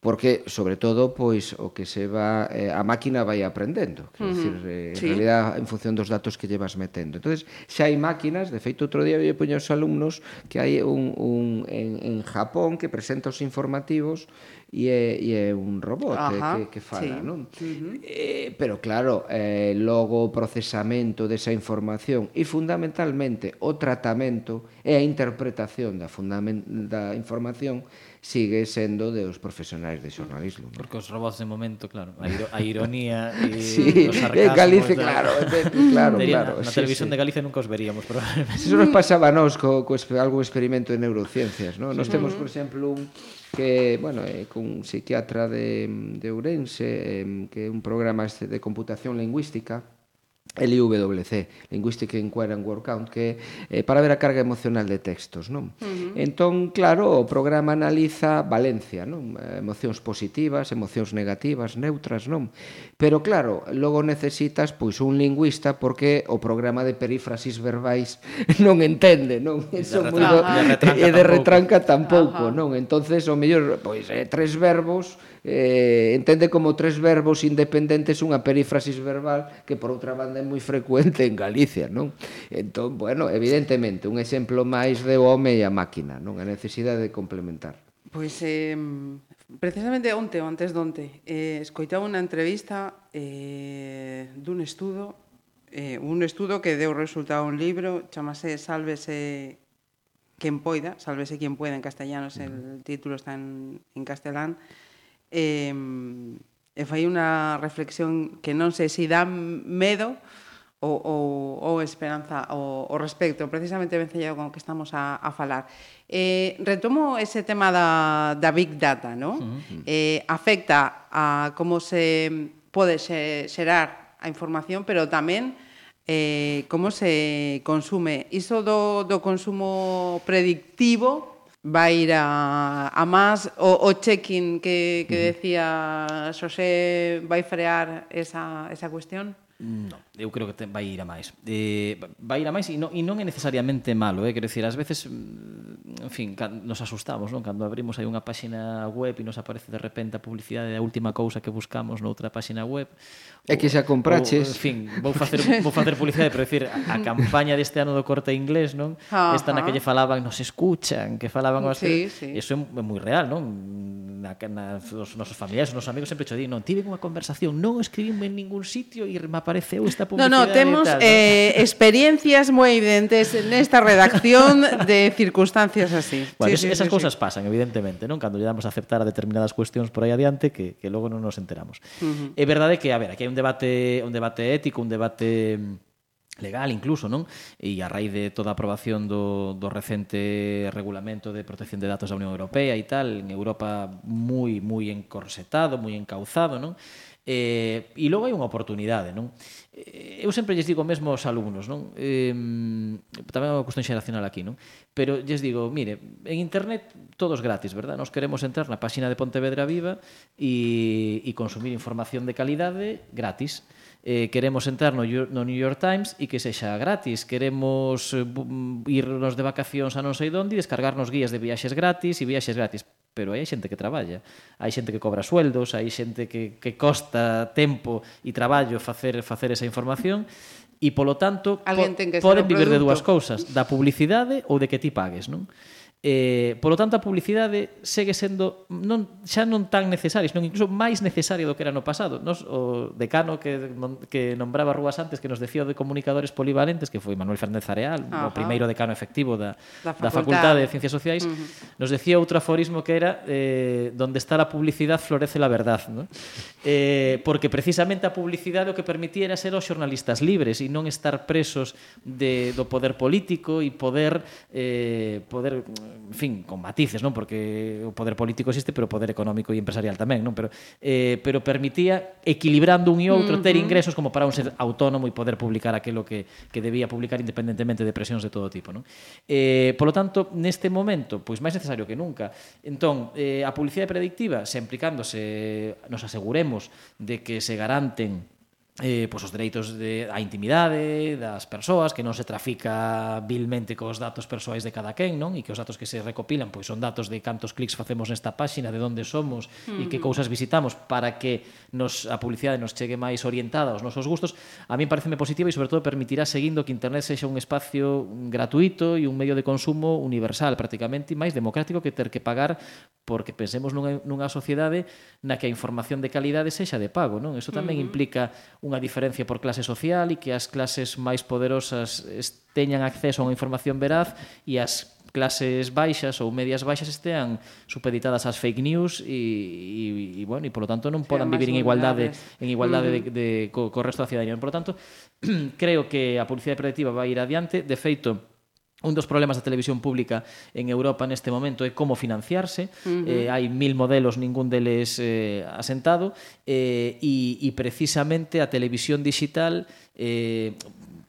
[SPEAKER 6] porque sobre todo pois o que se va eh, a máquina vai aprendendo, quer uh -huh. decir, eh,
[SPEAKER 4] sí.
[SPEAKER 6] en realidad en función dos datos que llevas metendo. Entonces, xa hai máquinas, de feito outro día eu poño aos alumnos que hai un, un en, en Japón que presenta os informativos e é, e é un robot eh, Ajá, que, que fala,
[SPEAKER 4] sí.
[SPEAKER 6] non? Uh -huh. eh, pero claro, eh, logo o procesamento desa información e fundamentalmente o tratamento e a interpretación da, da información sigue sendo de os profesionais de xornalismo. Non?
[SPEAKER 5] Porque os robots de momento, claro, a, iro a ironía e
[SPEAKER 6] sí,
[SPEAKER 5] os sarcasmos...
[SPEAKER 6] Galicia,
[SPEAKER 5] da...
[SPEAKER 6] claro, de, claro, claro.
[SPEAKER 5] Na, na
[SPEAKER 6] sí,
[SPEAKER 5] televisión
[SPEAKER 6] sí.
[SPEAKER 5] de Galicia nunca os veríamos, probablemente.
[SPEAKER 6] Eso nos pasaba a nós co, co algún experimento de neurociencias, non? Nos sí. temos, por exemplo, un que, bueno, eh, é cun psiquiatra de, de Ourense, que é un programa este de computación lingüística, LWC, Linguistic Inquiry and Word Count, que é eh, para ver a carga emocional de textos, non? Uh -huh. Entón, claro, o programa analiza Valencia, non? Eh, emocións positivas, emocións negativas, neutras, non? Pero claro, logo necesitas pois un lingüista porque o programa de perífrasis verbais non entende, non? Eso de retranca, moi do...
[SPEAKER 5] de retranca,
[SPEAKER 6] e de retranca tampouco, tampouco non? Entonces, o mellor, pois, eh, tres verbos eh, entende como tres verbos independentes unha perífrasis verbal que por outra banda é moi frecuente en Galicia, non? Entón, bueno, evidentemente, un exemplo máis de o home e a máquina, non? A necesidade de complementar.
[SPEAKER 4] Pois eh, precisamente onte, ou antes donte, eh, escoitaba unha entrevista eh, dun estudo eh, un estudo que deu resultado un libro, chamase Sálvese quen poida, Sálvese quen poida en castellano, uh -huh. el título está en, en castelán, e, e fai unha reflexión que non sei se dá medo ou, ou, ou esperanza ao, ao respecto, precisamente vencellado con o que estamos a, a falar. Eh, retomo ese tema da, da Big Data, ¿no? Uh -huh. eh, afecta a como se pode xerar a información, pero tamén eh, como se consume. Iso do, do consumo predictivo vai ir a, a más. O, o check-in que, que decía Xosé vai frear esa, esa cuestión?
[SPEAKER 5] Non eu creo que te, vai ir a máis. Eh, vai ir a máis e non, e non é necesariamente malo, eh? quero dicir, ás veces mm, en fin, nos asustamos, non? Cando abrimos aí unha páxina web e nos aparece de repente a publicidade da última cousa que buscamos noutra páxina web.
[SPEAKER 6] É que xa compraches.
[SPEAKER 5] Ou, en fin, vou facer vou facer publicidade, pero decir, a, a campaña deste ano do corte inglés, non?
[SPEAKER 4] Ajá.
[SPEAKER 5] Esta na que lle falaban, nos escuchan, que falaban as
[SPEAKER 4] sí, sí.
[SPEAKER 5] Eso é moi real, non? Na, na, os nosos familiares, os nosos amigos sempre che di, non, tive unha conversación, non escribimos en ningún sitio e me apareceu esta
[SPEAKER 4] da
[SPEAKER 5] publicidade.
[SPEAKER 4] No, no,
[SPEAKER 5] temos tal,
[SPEAKER 4] eh, experiencias moi evidentes nesta redacción de circunstancias así.
[SPEAKER 5] Bueno,
[SPEAKER 4] sí, es, sí,
[SPEAKER 5] esas
[SPEAKER 4] sí,
[SPEAKER 5] cousas
[SPEAKER 4] sí.
[SPEAKER 5] pasan, evidentemente, non? Cando lle damos a aceptar a determinadas cuestións por aí adiante que, que logo non nos enteramos. Uh -huh. É verdade que, a ver, aquí hai un debate, un debate ético, un debate mm, legal incluso, non? E a raíz de toda a aprobación do, do recente regulamento de protección de datos da Unión Europea e tal, en Europa moi, moi encorsetado, moi encauzado, non? Eh, e logo hai unha oportunidade, non? Eh, Eu sempre lles digo mesmo aos alumnos, non? Eh, tamén é unha cuestión xeracional aquí, non? Pero lles digo, mire, en internet todos gratis, verdad? Nos queremos entrar na páxina de Pontevedra Viva e, e consumir información de calidade gratis. Eh, queremos entrar no, no New York Times e que sexa gratis. Queremos eh, mm, irnos de vacacións a non sei onde e descargarnos guías de viaxes gratis e viaxes gratis pero hai xente que traballa, hai xente que cobra sueldos, hai xente que, que costa tempo e traballo facer facer esa información e polo tanto
[SPEAKER 4] po,
[SPEAKER 5] poden vivir de dúas cousas, da publicidade ou de que ti pagues, non? Eh, polo tanto, a publicidade segue sendo non, xa non tan necesaria, senón incluso máis necesaria do que era no pasado. Nos, o decano que, que nombraba Rúas antes, que nos decía de comunicadores polivalentes, que foi Manuel Fernández Areal,
[SPEAKER 4] Ajá.
[SPEAKER 5] o primeiro decano efectivo da,
[SPEAKER 4] da, facultade.
[SPEAKER 5] da Facultade de Ciencias Sociais, uh -huh. nos decía outro aforismo que era eh, donde está la publicidad florece la verdad. ¿no? Eh, porque precisamente a publicidade o que permitía era ser os xornalistas libres e non estar presos de, do poder político e poder, eh, poder en fin, con matices, non? Porque o poder político existe, pero o poder económico e empresarial tamén, non? Pero eh pero permitía equilibrando un e outro ter ingresos como para un ser autónomo e poder publicar aquilo que que debía publicar independentemente de presións de todo tipo, non? Eh, polo tanto, neste momento, pois máis necesario que nunca. Entón, eh a publicidade predictiva, se implicándose nos aseguremos de que se garanten eh, pois os dereitos de, a intimidade das persoas, que non se trafica vilmente cos datos persoais de cada quen, non? E que os datos que se recopilan pois son datos de cantos clics facemos nesta páxina, de onde somos mm. e que cousas visitamos para que nos a publicidade nos chegue máis orientada aos nosos gustos. A mí pareceme positiva e sobre todo permitirá seguindo que internet sexa un espacio gratuito e un medio de consumo universal, prácticamente, e máis democrático que ter que pagar porque pensemos nunha, nunha sociedade na que a información de calidade sexa de pago, non? Eso tamén mm. implica unha diferencia por clase social e que as clases máis poderosas teñan acceso a unha información veraz e as clases baixas ou medias baixas estean supeditadas ás fake news e, e, e bueno, e polo tanto non podan vivir en igualdade en igualdade mm. de, de, co, co resto da cidadanía. Por lo tanto, creo que a publicidade predictiva vai ir adiante. De feito, Un dos problemas da televisión pública en Europa neste momento é como financiarse. Uh -huh. eh, hai mil modelos, ningún deles eh, asentado. Eh, e, e precisamente a televisión digital... Eh,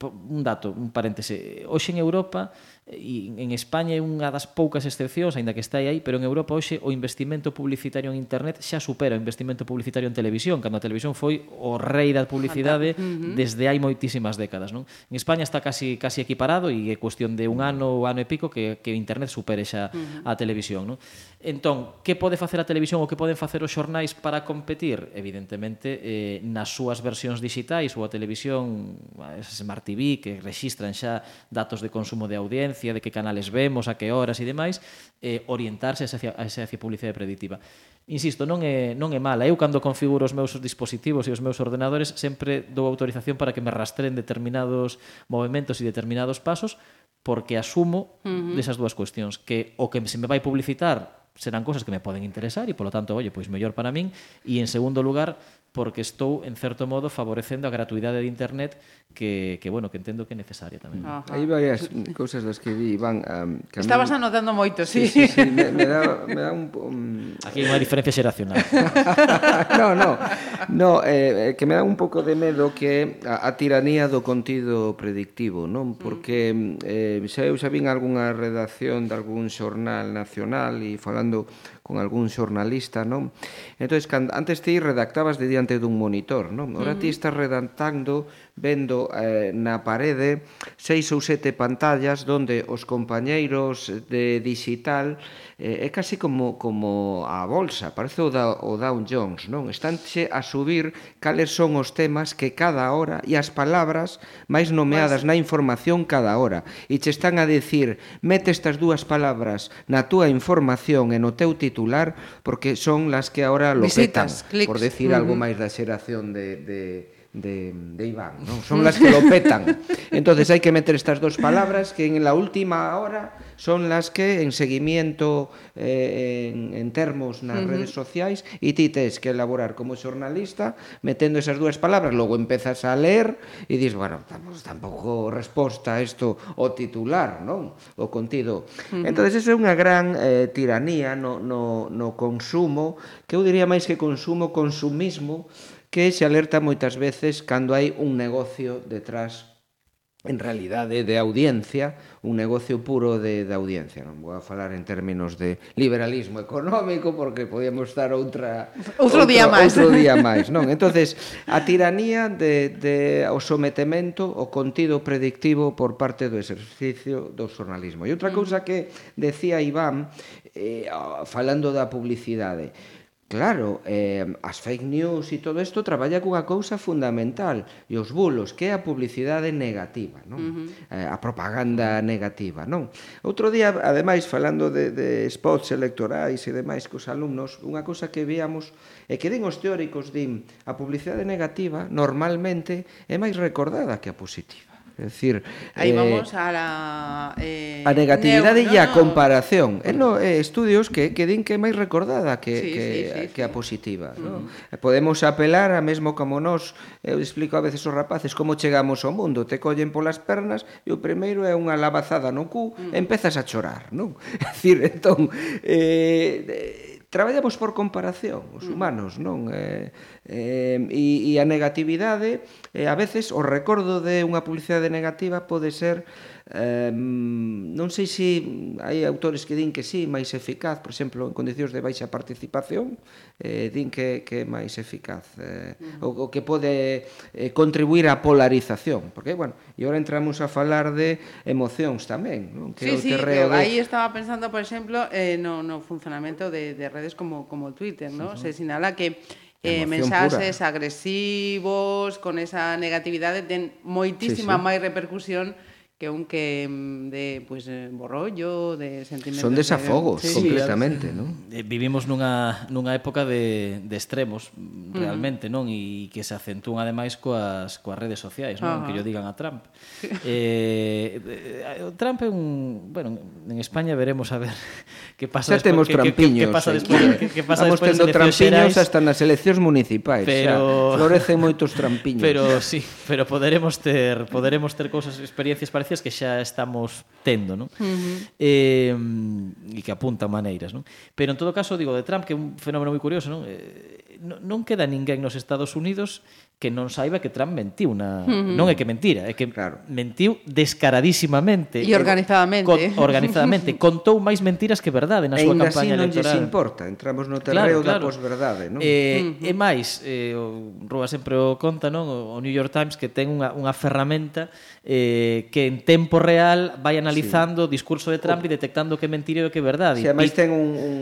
[SPEAKER 5] un dato, un paréntese. Hoxe en Europa e en España é unha das poucas excepcións, aínda que está aí, pero en Europa hoxe o investimento publicitario en internet xa supera o investimento publicitario en televisión, cando a televisión foi o rei da publicidade uh -huh. desde hai moitísimas décadas, non? En España está casi casi equiparado e é cuestión de un ano ou ano e pico que que internet supere xa uh -huh. a televisión, non? Entón, que pode facer a televisión ou que poden facer os xornais para competir? Evidentemente, eh, nas súas versións digitais ou a televisión, a Smart TV, que rexistran xa datos de consumo de audiencia, de que canales vemos, a que horas e demais, eh, orientarse hacia, hacia a publicidade predictiva. Insisto, non é, non é mala. Eu, cando configuro os meus dispositivos e os meus ordenadores, sempre dou autorización para que me rastren determinados movimentos e determinados pasos, porque asumo uh -huh. desas dúas cuestións, que o que se me vai publicitar serán cousas que me poden interesar e, polo tanto, oye, pois mellor para min. E, en segundo lugar, porque estou, en certo modo, favorecendo a gratuidade de Internet que, que bueno, que entendo que é necesaria tamén.
[SPEAKER 4] Ajá.
[SPEAKER 6] Hai varias cousas das que vi, Iván... Um, que Estabas mí...
[SPEAKER 4] anotando moito, sí.
[SPEAKER 6] sí, sí, sí. Me, me, dá, me dá un... Um...
[SPEAKER 5] Aquí hai unha diferencia xeracional.
[SPEAKER 6] no, no, no eh, que me dá un pouco de medo que a, a tiranía do contido predictivo, non? Mm. Porque eh, xa eu xa vin algunha redacción de algún xornal nacional e falando falando con algún xornalista, non? Entón, antes ti redactabas de diante dun monitor, non? Ora uh -huh. ti estás redactando vendo eh, na parede seis ou sete pantallas donde os compañeiros de digital eh, é casi como, como a bolsa, parece o, da, o Dow Jones, non? Estánche a subir cales son os temas que cada hora e as palabras máis nomeadas pois. na información cada hora. E che están a decir, mete estas dúas palabras na túa información e no teu titular porque son las que ahora lo
[SPEAKER 4] Visitas,
[SPEAKER 6] petan,
[SPEAKER 4] clics.
[SPEAKER 6] por decir uh -huh. algo máis da xeración de, de de, de Iván, non? Son las que lo petan. Entonces hai que meter estas dos palabras que en la última hora son las que en seguimiento eh, en, en termos nas uh -huh. redes sociais e ti tes que elaborar como xornalista metendo esas dúas palabras, logo empezas a ler e dis, bueno, estamos tampouco resposta a isto o titular, non? O contido. Uh -huh. entonces eso é unha gran eh, tiranía no, no, no consumo, que eu diría máis que consumo, consumismo, que se alerta moitas veces cando hai un negocio detrás en realidade de audiencia, un negocio puro de, de audiencia. Non vou a falar en términos de liberalismo económico porque podíamos estar outra
[SPEAKER 4] outro, outro día máis.
[SPEAKER 6] Outro día máis, non? Entonces, a tiranía de, de o sometemento o contido predictivo por parte do exercicio do xornalismo. E outra mm. cousa que decía Iván eh, falando da publicidade Claro, eh, as fake news e todo isto traballa cunha cousa fundamental e os bulos, que é a publicidade negativa, non? Uh -huh. eh, a propaganda negativa, non? Outro día, ademais, falando de, de spots electorais e demais cos alumnos, unha cousa que víamos é que din os teóricos, din, a publicidade negativa normalmente é máis recordada que a positiva. É dicir,
[SPEAKER 4] aí
[SPEAKER 6] eh,
[SPEAKER 4] vamos a la eh,
[SPEAKER 6] a negatividade
[SPEAKER 4] neuro,
[SPEAKER 6] e a
[SPEAKER 4] comparación. No,
[SPEAKER 6] no. Eh, no, eh, estudios que que din que é máis recordada que
[SPEAKER 4] sí,
[SPEAKER 6] que
[SPEAKER 4] sí, sí,
[SPEAKER 6] que a positiva, sí. no? Mm. Eh, podemos apelar a mesmo como nós, eu explico a veces aos rapaces como chegamos ao mundo, te collen polas pernas e o primeiro é unha lavazada no cu, mm. empezas a chorar, non? É dicir, entón eh traballamos por comparación, os mm. humanos, non? Eh, eh, e, e a negatividade, eh, a veces, o recordo de unha publicidade negativa pode ser Eh, non sei se hai autores que din que sí, máis eficaz, por exemplo, en condicións de baixa participación, eh, din que, que é máis eficaz, eh, uh -huh. o, o que pode eh, contribuir á polarización, porque, bueno, e agora entramos a falar de emocións tamén, non? Que
[SPEAKER 4] sí,
[SPEAKER 6] o terreo
[SPEAKER 4] sí,
[SPEAKER 6] de...
[SPEAKER 4] aí estaba pensando, por exemplo, eh, no, no funcionamento de, de redes como, como Twitter, ¿no? Uh -huh. Se sinala que eh, mensaxes pura. agresivos, con esa negatividade, ten moitísima
[SPEAKER 6] sí, sí.
[SPEAKER 4] máis repercusión que un que mm, de pues eh, borrollo, de sentimentos
[SPEAKER 6] Son desafogos
[SPEAKER 4] de...
[SPEAKER 6] sí, completamente, sí. non?
[SPEAKER 5] Eh, vivimos nunha nunha época de de extremos realmente, uh -huh. non? E que se acentúan ademais coas coas redes sociais, non?
[SPEAKER 4] Uh -huh.
[SPEAKER 5] Que yo digan a Trump. Eh, eh Trump é un, bueno, en España veremos a ver que pasa
[SPEAKER 6] xa temos
[SPEAKER 5] que. Que, que pasa despois, que, que pasa
[SPEAKER 6] Vamos
[SPEAKER 5] despois
[SPEAKER 6] tendo trampiños
[SPEAKER 5] xerais,
[SPEAKER 6] hasta nas eleccións municipais,
[SPEAKER 5] pero...
[SPEAKER 6] xa florecen moitos trampiños.
[SPEAKER 5] Pero sí, pero poderemos ter poderemos ter cousas experiencias para carencias que xa estamos tendo, non? Uh -huh. eh, e que apuntan maneiras, non? Pero en todo caso, digo, de Trump, que é un fenómeno moi curioso, non? Eh, non queda ninguén nos Estados Unidos que non saiba que Trump mentiu na... Uh -huh. non é que mentira, é que
[SPEAKER 6] claro.
[SPEAKER 5] mentiu descaradísimamente
[SPEAKER 4] e organizadamente.
[SPEAKER 5] Con, organizadamente, contou máis mentiras que verdade na
[SPEAKER 6] e
[SPEAKER 5] súa campaña
[SPEAKER 6] non
[SPEAKER 5] electoral.
[SPEAKER 6] non importa, entramos no terreo claro, claro. da posverdade, non?
[SPEAKER 5] Eh, uh -huh. e máis, eh o Rúa sempre o conta, non? O New York Times que ten unha unha ferramenta eh, que en tempo real vai analizando sí. o discurso de Trump e detectando que é mentira e que é verdade.
[SPEAKER 6] Si, sí,
[SPEAKER 5] ademais
[SPEAKER 6] ten un, un,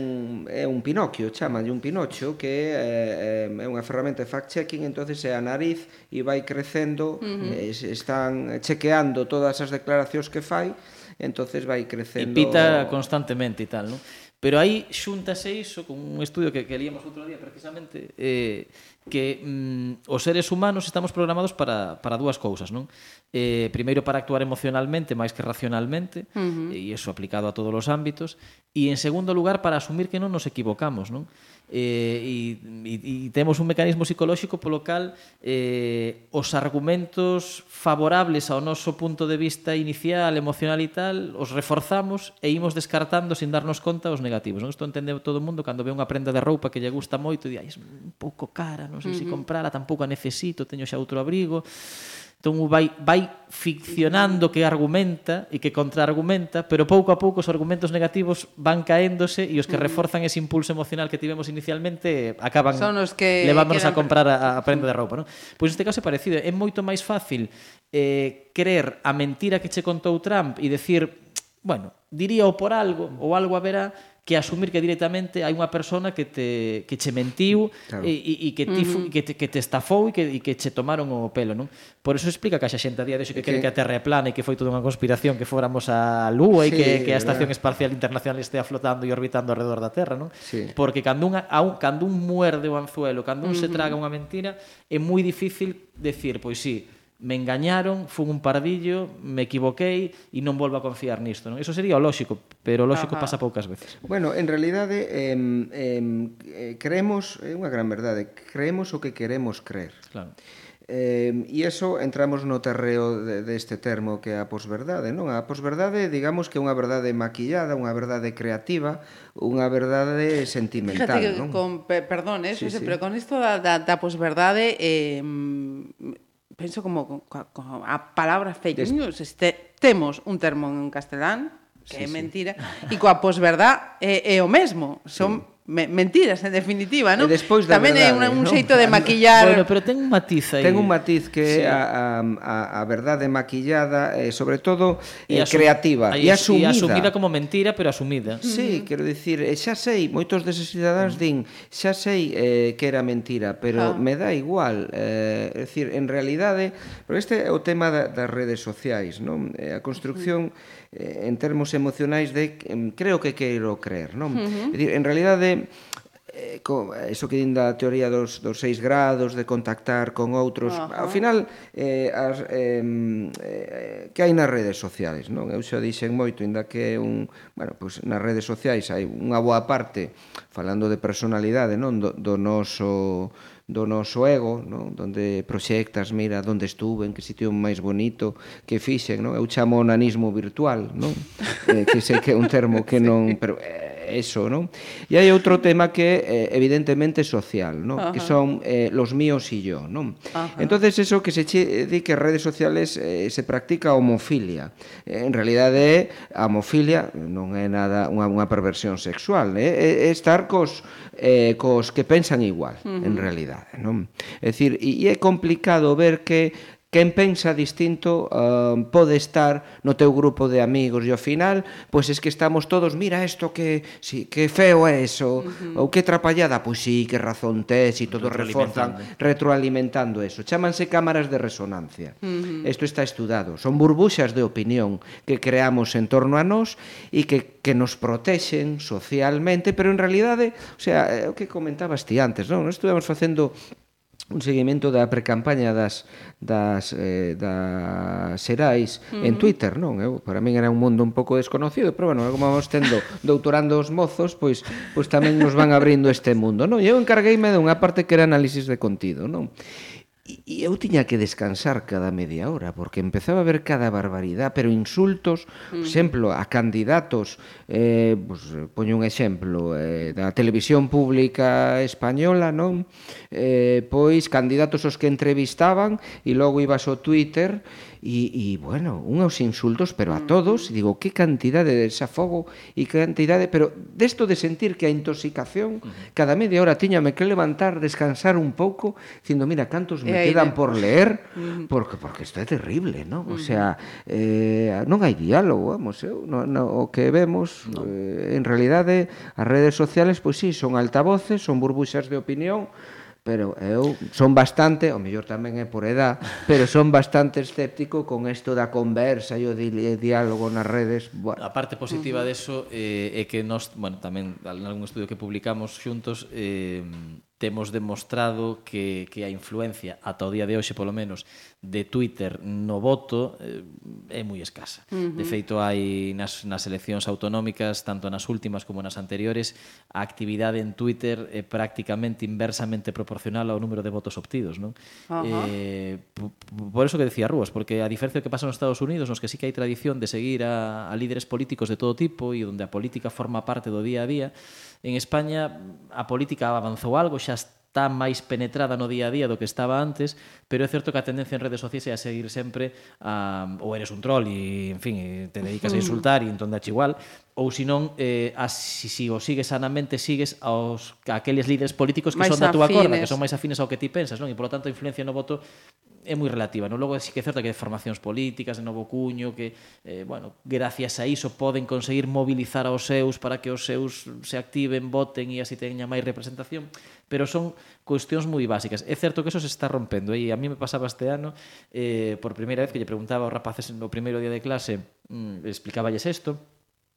[SPEAKER 6] é un Pinocchio, chaman un Pinocho, que é, é unha ferramenta de fact-checking, entonces é a nariz e vai crecendo, uh eh, -huh. están chequeando todas as declaracións que fai, entonces vai crecendo...
[SPEAKER 5] E pita constantemente e tal, non? Pero aí xúntase iso con un estudio que, que líamos outro día precisamente eh, que mm, os seres humanos estamos programados para, para dúas cousas, non? eh, primeiro para actuar emocionalmente máis que racionalmente, uh -huh. e iso aplicado a todos os ámbitos, e en segundo lugar para asumir que non nos equivocamos, non? Eh, e, e, e temos un mecanismo psicolóxico polo cal eh, os argumentos favorables ao noso punto de vista inicial, emocional e tal, os reforzamos e imos descartando sin darnos conta os negativos. Non? Isto entende todo o mundo cando ve unha prenda de roupa que lle gusta moito e di, ai, é un pouco cara, non sei uh -huh. se comprala, tampouco a necesito, teño xa outro abrigo Entón vai, vai ficcionando que argumenta e que contraargumenta, pero pouco a pouco os argumentos negativos van caéndose e os que reforzan ese impulso emocional que tivemos inicialmente acaban
[SPEAKER 4] Son os que
[SPEAKER 5] levándonos quedan... a comprar a, a prenda de roupa. Non? Pois neste caso é parecido. É moito máis fácil eh, creer a mentira que che contou Trump e decir bueno, diría o por algo, ou algo haberá que asumir que directamente hai unha persona que te que che mentiu mm, claro. e, e que ti uh -huh. que te, que te estafou e que e que che tomaron o pelo, non? Por eso explica que a xente a día de hoxe que, que que a Terra é plana e que foi toda unha conspiración que fóramos á Lúa sí, e que que a Estación verdad. Espacial Internacional estea flotando e orbitando alrededor da Terra, non?
[SPEAKER 6] Sí.
[SPEAKER 5] Porque cando un a un, cando un muerde o anzuelo, cando un uh -huh. se traga unha mentira, é moi difícil decir, pois sí, me engañaron, fun un pardillo, me equivoquei e non volvo a confiar nisto. Non? Eso sería o lóxico, pero o lóxico Ajá. pasa poucas veces.
[SPEAKER 6] Bueno, en realidade, eh, eh, creemos, é unha gran verdade, creemos o que queremos creer.
[SPEAKER 5] Claro.
[SPEAKER 6] Eh, e iso entramos no terreo deste de, de termo que é a posverdade, non? A posverdade, digamos que é unha verdade maquillada, unha verdade creativa, unha verdade sentimental,
[SPEAKER 4] Fíjate que
[SPEAKER 6] non?
[SPEAKER 4] Con, perdón, eh, sí, sí. pero con isto da, da, da posverdade eh, penso como co, co, a palabra fake Des... news, este, temos un termo en castelán que sí, é mentira, sí. e coa posverdad é, é o mesmo, son sí me, mentiras en definitiva, non?
[SPEAKER 6] E eh, despois da
[SPEAKER 4] Tamén
[SPEAKER 6] verdade,
[SPEAKER 4] é un, un xeito de maquillar.
[SPEAKER 5] Bueno, pero ten un matiz aí.
[SPEAKER 6] Ten un matiz que é sí. a, a, a verdade maquillada e eh, sobre todo eh, e asum... creativa
[SPEAKER 5] e
[SPEAKER 6] asumida.
[SPEAKER 5] E asumida como mentira, pero asumida.
[SPEAKER 6] Sí, uh -huh. quero dicir, eh, xa sei, moitos deses cidadáns mm. din, xa sei eh, que era mentira, pero ah. me dá igual, eh, é dicir, en realidade, pero este é o tema da, das redes sociais, non? Eh, a construcción uh -huh. en termos emocionais de creo que quero creer, non? Uh -huh. É dicir, en realidade Eh, co, eso que din da teoría dos, dos seis grados, de contactar con outros, uh -huh. ao final eh, as, eh, eh, que hai nas redes sociais non? Eu xa dixen moito, inda que un, bueno, pois nas redes sociais hai unha boa parte falando de personalidade, non? Do, do noso do noso ego, non? donde proxectas, mira, onde estuve, en que sitio máis bonito que fixen, non? Eu chamo nanismo virtual, non? eh, que sei que é un termo que non, pero eh, eso, non? E hai outro tema que é evidentemente social, non? Que son eh, los míos e yo, non? Entonces eso que se che eh, di que redes sociales eh, se practica homofilia. Eh, en realidade eh, é homofilia, non é nada unha, unha perversión sexual, é, é estar cos eh, cos que pensan igual, uh -huh. en realidade, non? É dicir, e é complicado ver que quen pensa distinto uh, pode estar no teu grupo de amigos e ao final, pois es que estamos todos, mira isto que si que feo é eso, uh -huh. ou que trapallada, pois si sí, que razón tes e todo reforzan retroalimentando eso. Chámanse cámaras de resonancia. Uh -huh. Isto está estudado. Son burbuxas de opinión que creamos en torno a nós e que que nos protexen socialmente, pero en realidade, o sea, é o que comentabas ti antes, non? Nós estuvemos facendo un seguimento da precampaña das das eh, das Xerais uh -huh. en Twitter, non? Eu para min era un mundo un pouco desconocido, pero bueno, como vamos tendo doutorando os mozos, pois pois tamén nos van abrindo este mundo, non? E eu encargueime dunha parte que era análisis de contido, non? e eu tiña que descansar cada media hora porque empezaba a ver cada barbaridade pero insultos, mm. por exemplo a candidatos eh, pues, poño un exemplo eh, da televisión pública española non eh, pois candidatos os que entrevistaban e logo ibas ao Twitter e e, e bueno, unhos insultos, pero a todos, digo, que cantidade de desafogo e que cantidade, pero desto de sentir que a intoxicación cada media hora tiñame que levantar, descansar un pouco, dicindo, mira, cantos me quedan por leer, porque porque isto é terrible, non? O sea, eh, non hai diálogo, vamos, eh? no, no, o que vemos no. eh, en realidade eh, as redes sociales, pois si, sí, son altavoces, son burbuxas de opinión, pero eu son bastante, o mellor tamén é por edad, pero son bastante escéptico con isto da conversa e o di diálogo nas redes.
[SPEAKER 5] Bueno. A parte positiva deso eh, é que nós, bueno, tamén en algún estudio que publicamos xuntos, eh, temos demostrado que, que a influencia, ata o día de hoxe polo menos, de Twitter no voto eh, é moi escasa. Uh -huh. De feito, hai nas, nas eleccións autonómicas, tanto nas últimas como nas anteriores, a actividade en Twitter é prácticamente inversamente proporcional ao número de votos obtidos. Non? Uh -huh. eh, por eso que decía Rúas, porque a diferencia do que pasa nos Estados Unidos, nos que sí que hai tradición de seguir a, a líderes políticos de todo tipo e onde a política forma parte do día a día, En España a política avanzou algo, xa está máis penetrada no día a día do que estaba antes, pero é certo que a tendencia en redes sociais é a seguir sempre a, ou eres un troll e, en fin, e te dedicas a insultar e entón dache igual, ou senón eh, as, si, si o sigues sanamente sigues aos aqueles líderes políticos que máis son da túa corda, que son máis afines ao que ti pensas, non? E polo tanto a influencia no voto é moi relativa, non? Logo sí que é certo que de formacións políticas, de novo cuño, que, eh, bueno, gracias a iso poden conseguir mobilizar aos seus para que os seus se activen, voten e así teña máis representación, pero son cuestións moi básicas. É certo que eso se está rompendo, eh, e a mí me pasaba este ano, eh, por primeira vez que lle preguntaba aos rapaces no primeiro día de clase, mm, explicáballes isto,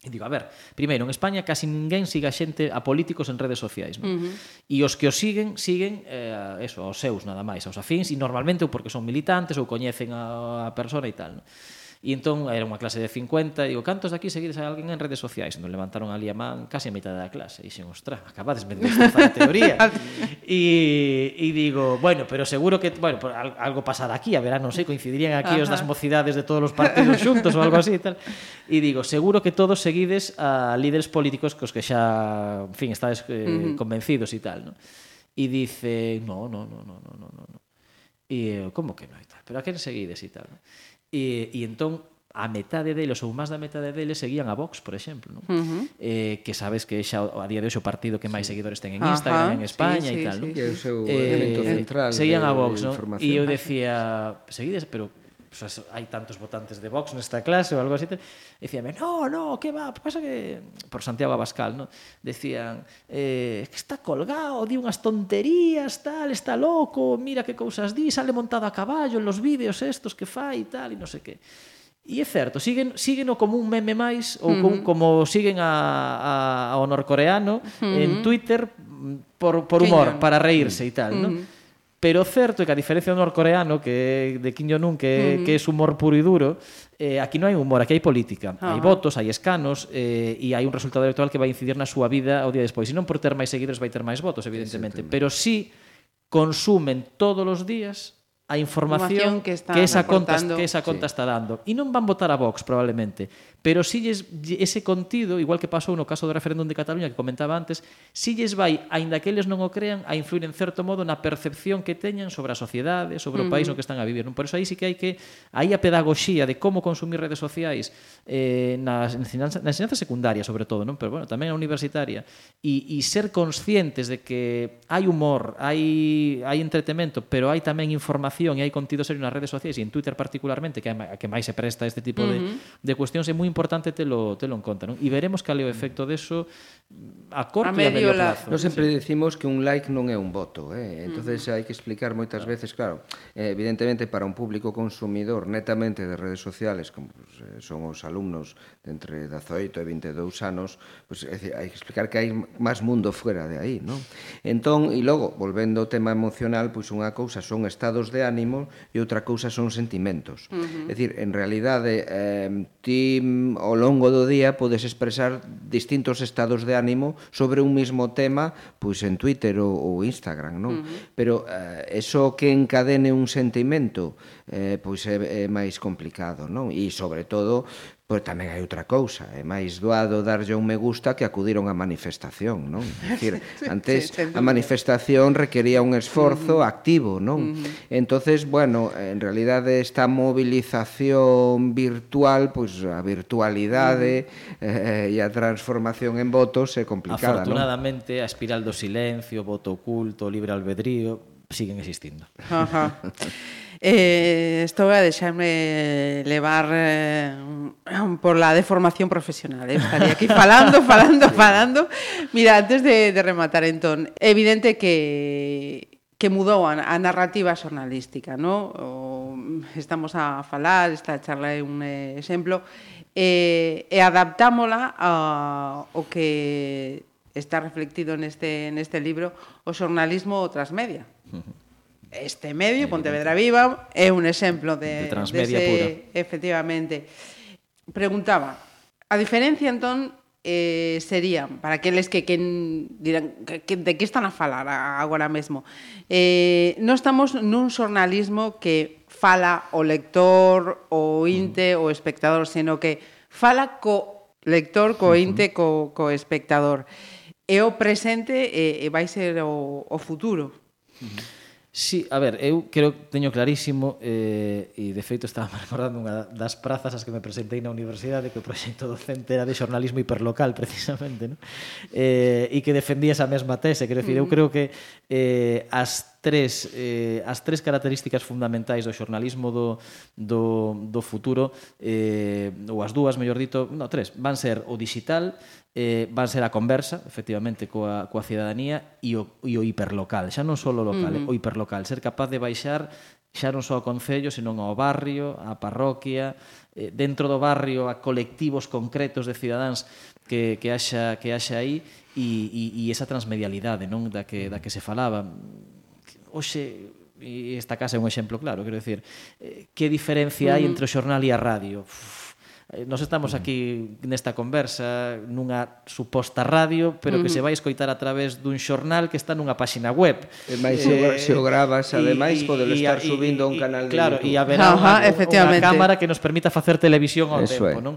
[SPEAKER 5] E digo, a ver, primeiro, en España casi ninguén siga xente a políticos en redes sociais, non? Uh -huh. E os que os siguen, siguen eh, eso, aos seus nada máis, aos afins, e normalmente ou porque son militantes ou coñecen a, a persona e tal, non? E entón era unha clase de 50, e digo, cantos daqui seguides a alguén en redes sociais? Entón levantaron ali a man case a mitad da clase, e dixen, ostra, acabadesme de destrozar a teoría. e, e digo, bueno, pero seguro que, bueno, algo pasará aquí, a verá, non sei, coincidirían aquí Ajá. os das mocidades de todos os partidos xuntos ou algo así, e tal. E digo, seguro que todos seguides a líderes políticos cos que xa, en fin, estades eh, uh -huh. convencidos e tal, non? E dice, no, no, no, no, no, no, no. E eu, como que non? Pero a quen seguides e tal, non? e, e entón a metade deles ou máis da metade deles seguían a Vox, por exemplo, non? Uh -huh. eh, que sabes que xa a día de hoxe o partido que máis sí. seguidores ten en Instagram, Ajá, en España sí, sí, e tal, sí, non?
[SPEAKER 6] Sí, sí. O seu eh, central.
[SPEAKER 5] Seguían a Vox, non? E eu decía, seguides, pero pues, hai tantos votantes de Vox nesta clase ou algo así, dicíame, no, no, que va, pasa que, por Santiago Abascal, no? decían, eh, que está colgado, di unhas tonterías, tal, está loco, mira que cousas di, sale montado a caballo en los vídeos estos que fai e tal, e non sei que. E é certo, siguen, siguen como un meme máis ou uh -huh. como, como siguen a, a, ao norcoreano uh -huh. en Twitter por, por humor, para reírse e tal, uh -huh. non? Pero o certo é que a diferencia do norcoreano que de Kim Jong-un que, mm. que é humor puro e duro, eh, aquí non hai humor, aquí hai política. Uh -huh. Hai ah. votos, hai escanos eh, e hai un resultado electoral que vai incidir na súa vida o día despois. E non por ter máis seguidores vai ter máis votos, evidentemente. Sí, sí, Pero sí consumen todos os días a información, información que, está que esa conta, que esa conta sí. está dando. E non van votar a Vox, probablemente. Pero si lles, ese contido, igual que pasou no caso do referéndum de Cataluña que comentaba antes, si lles vai, aínda que eles non o crean, a influir en certo modo na percepción que teñen sobre a sociedade, sobre o país no que están a vivir. Non? Por eso aí sí que hai que... Aí a pedagoxía de como consumir redes sociais eh, na, enseñanza, na ensinanza secundaria, sobre todo, non? pero bueno, tamén a universitaria, e, e ser conscientes de que hai humor, hai, hai entretemento, pero hai tamén información información e hai contido serio nas redes sociais e en Twitter particularmente, que é a que máis se presta este tipo uh -huh. de, de cuestións, é moi importante telo, telo en conta. Non? E veremos cal é o efecto deso a corto a e a medio la... plazo.
[SPEAKER 6] Nos sempre sí. decimos que un like non é un voto. Eh? entonces uh -huh. hai que explicar moitas claro. veces, claro, eh, evidentemente para un público consumidor netamente de redes sociales, como pues, eh, son os alumnos de entre 18 e 22 anos, pues, é decir, hai que explicar que hai máis mundo fuera de aí, non? Entón, e logo, volvendo ao tema emocional, pois pues, unha cousa son estados de ánimo e outra cousa son sentimentos. Uh -huh. É dicir, en realidade, eh, ti ao longo do día podes expresar distintos estados de ánimo sobre un mismo tema, pois en Twitter ou, ou Instagram, non? Uh -huh. Pero eh, eso que encadene un sentimento, eh, pois é, é máis complicado, non? E sobre todo Pois tamén hai outra cousa, é máis doado darlle un me gusta que acudir a unha manifestación, non? É dicir, antes sí, a manifestación requería un esforzo activo, non? Uh -huh. Entonces, bueno, en realidade esta movilización virtual, pois a virtualidade uh eh, -huh. eh, e a transformación en votos é complicada,
[SPEAKER 5] Afortunadamente, non? a espiral do silencio, voto oculto, libre albedrío, siguen existindo. Ajá.
[SPEAKER 4] Eh, estou a deixarme levar eh, por la deformación profesional. Eh? Estaría aquí falando, falando, falando. Mira, antes de, de rematar, entón, evidente que que mudou a, a narrativa xornalística, no? O, estamos a falar, esta charla é un exemplo, e, e adaptámola a, o que está reflectido neste, neste libro, o xornalismo transmedia. Uh -huh este medio, Pontevedra Viva, é un exemplo de,
[SPEAKER 5] de transmedia
[SPEAKER 4] dese,
[SPEAKER 5] pura.
[SPEAKER 4] Efectivamente. Preguntaba, a diferencia entón eh, sería, para aqueles que, que dirán que, que, de que están a falar agora mesmo, eh, non estamos nun xornalismo que fala o lector, o inte, mm. o espectador, sino que fala co lector, co inte, co, co espectador. E o presente eh, e vai ser o, o futuro. Mm -hmm.
[SPEAKER 5] Sí, a ver, eu creo que teño clarísimo eh, e de feito estaba recordando unha das prazas as que me presentei na universidade que o proxecto docente era de xornalismo hiperlocal precisamente, ¿no? Eh, e que defendía esa mesma tese, quero decir, eu mm. creo que eh, as tres eh, as tres características fundamentais do xornalismo do, do, do futuro eh, ou as dúas, mellor dito, no, tres, van ser o digital, eh, van ser a conversa, efectivamente, coa, coa cidadanía e o, e o hiperlocal, xa non só o local, uh -huh. eh, o hiperlocal, ser capaz de baixar xa non só ao Concello, senón ao barrio, á parroquia, eh, dentro do barrio a colectivos concretos de cidadáns que, que haxa, que haxa aí e, e, e esa transmedialidade non da que, da que se falaba hoxe e esta casa é un exemplo claro, quero decir, eh, que diferencia hai mm. entre o xornal e a radio? Uf, eh, nos estamos aquí nesta conversa nunha suposta radio, pero que mm-hmm. se vai escoitar a través dun xornal que está nunha páxina web.
[SPEAKER 6] E máis eh, se o grabas, eh, ademais, podelo estar subindo a un canal de
[SPEAKER 5] claro,
[SPEAKER 6] YouTube.
[SPEAKER 5] Claro, e haberá
[SPEAKER 4] Ajá,
[SPEAKER 5] unha, unha cámara que nos permita facer televisión ao
[SPEAKER 6] Eso
[SPEAKER 5] tempo,
[SPEAKER 6] é.
[SPEAKER 5] non?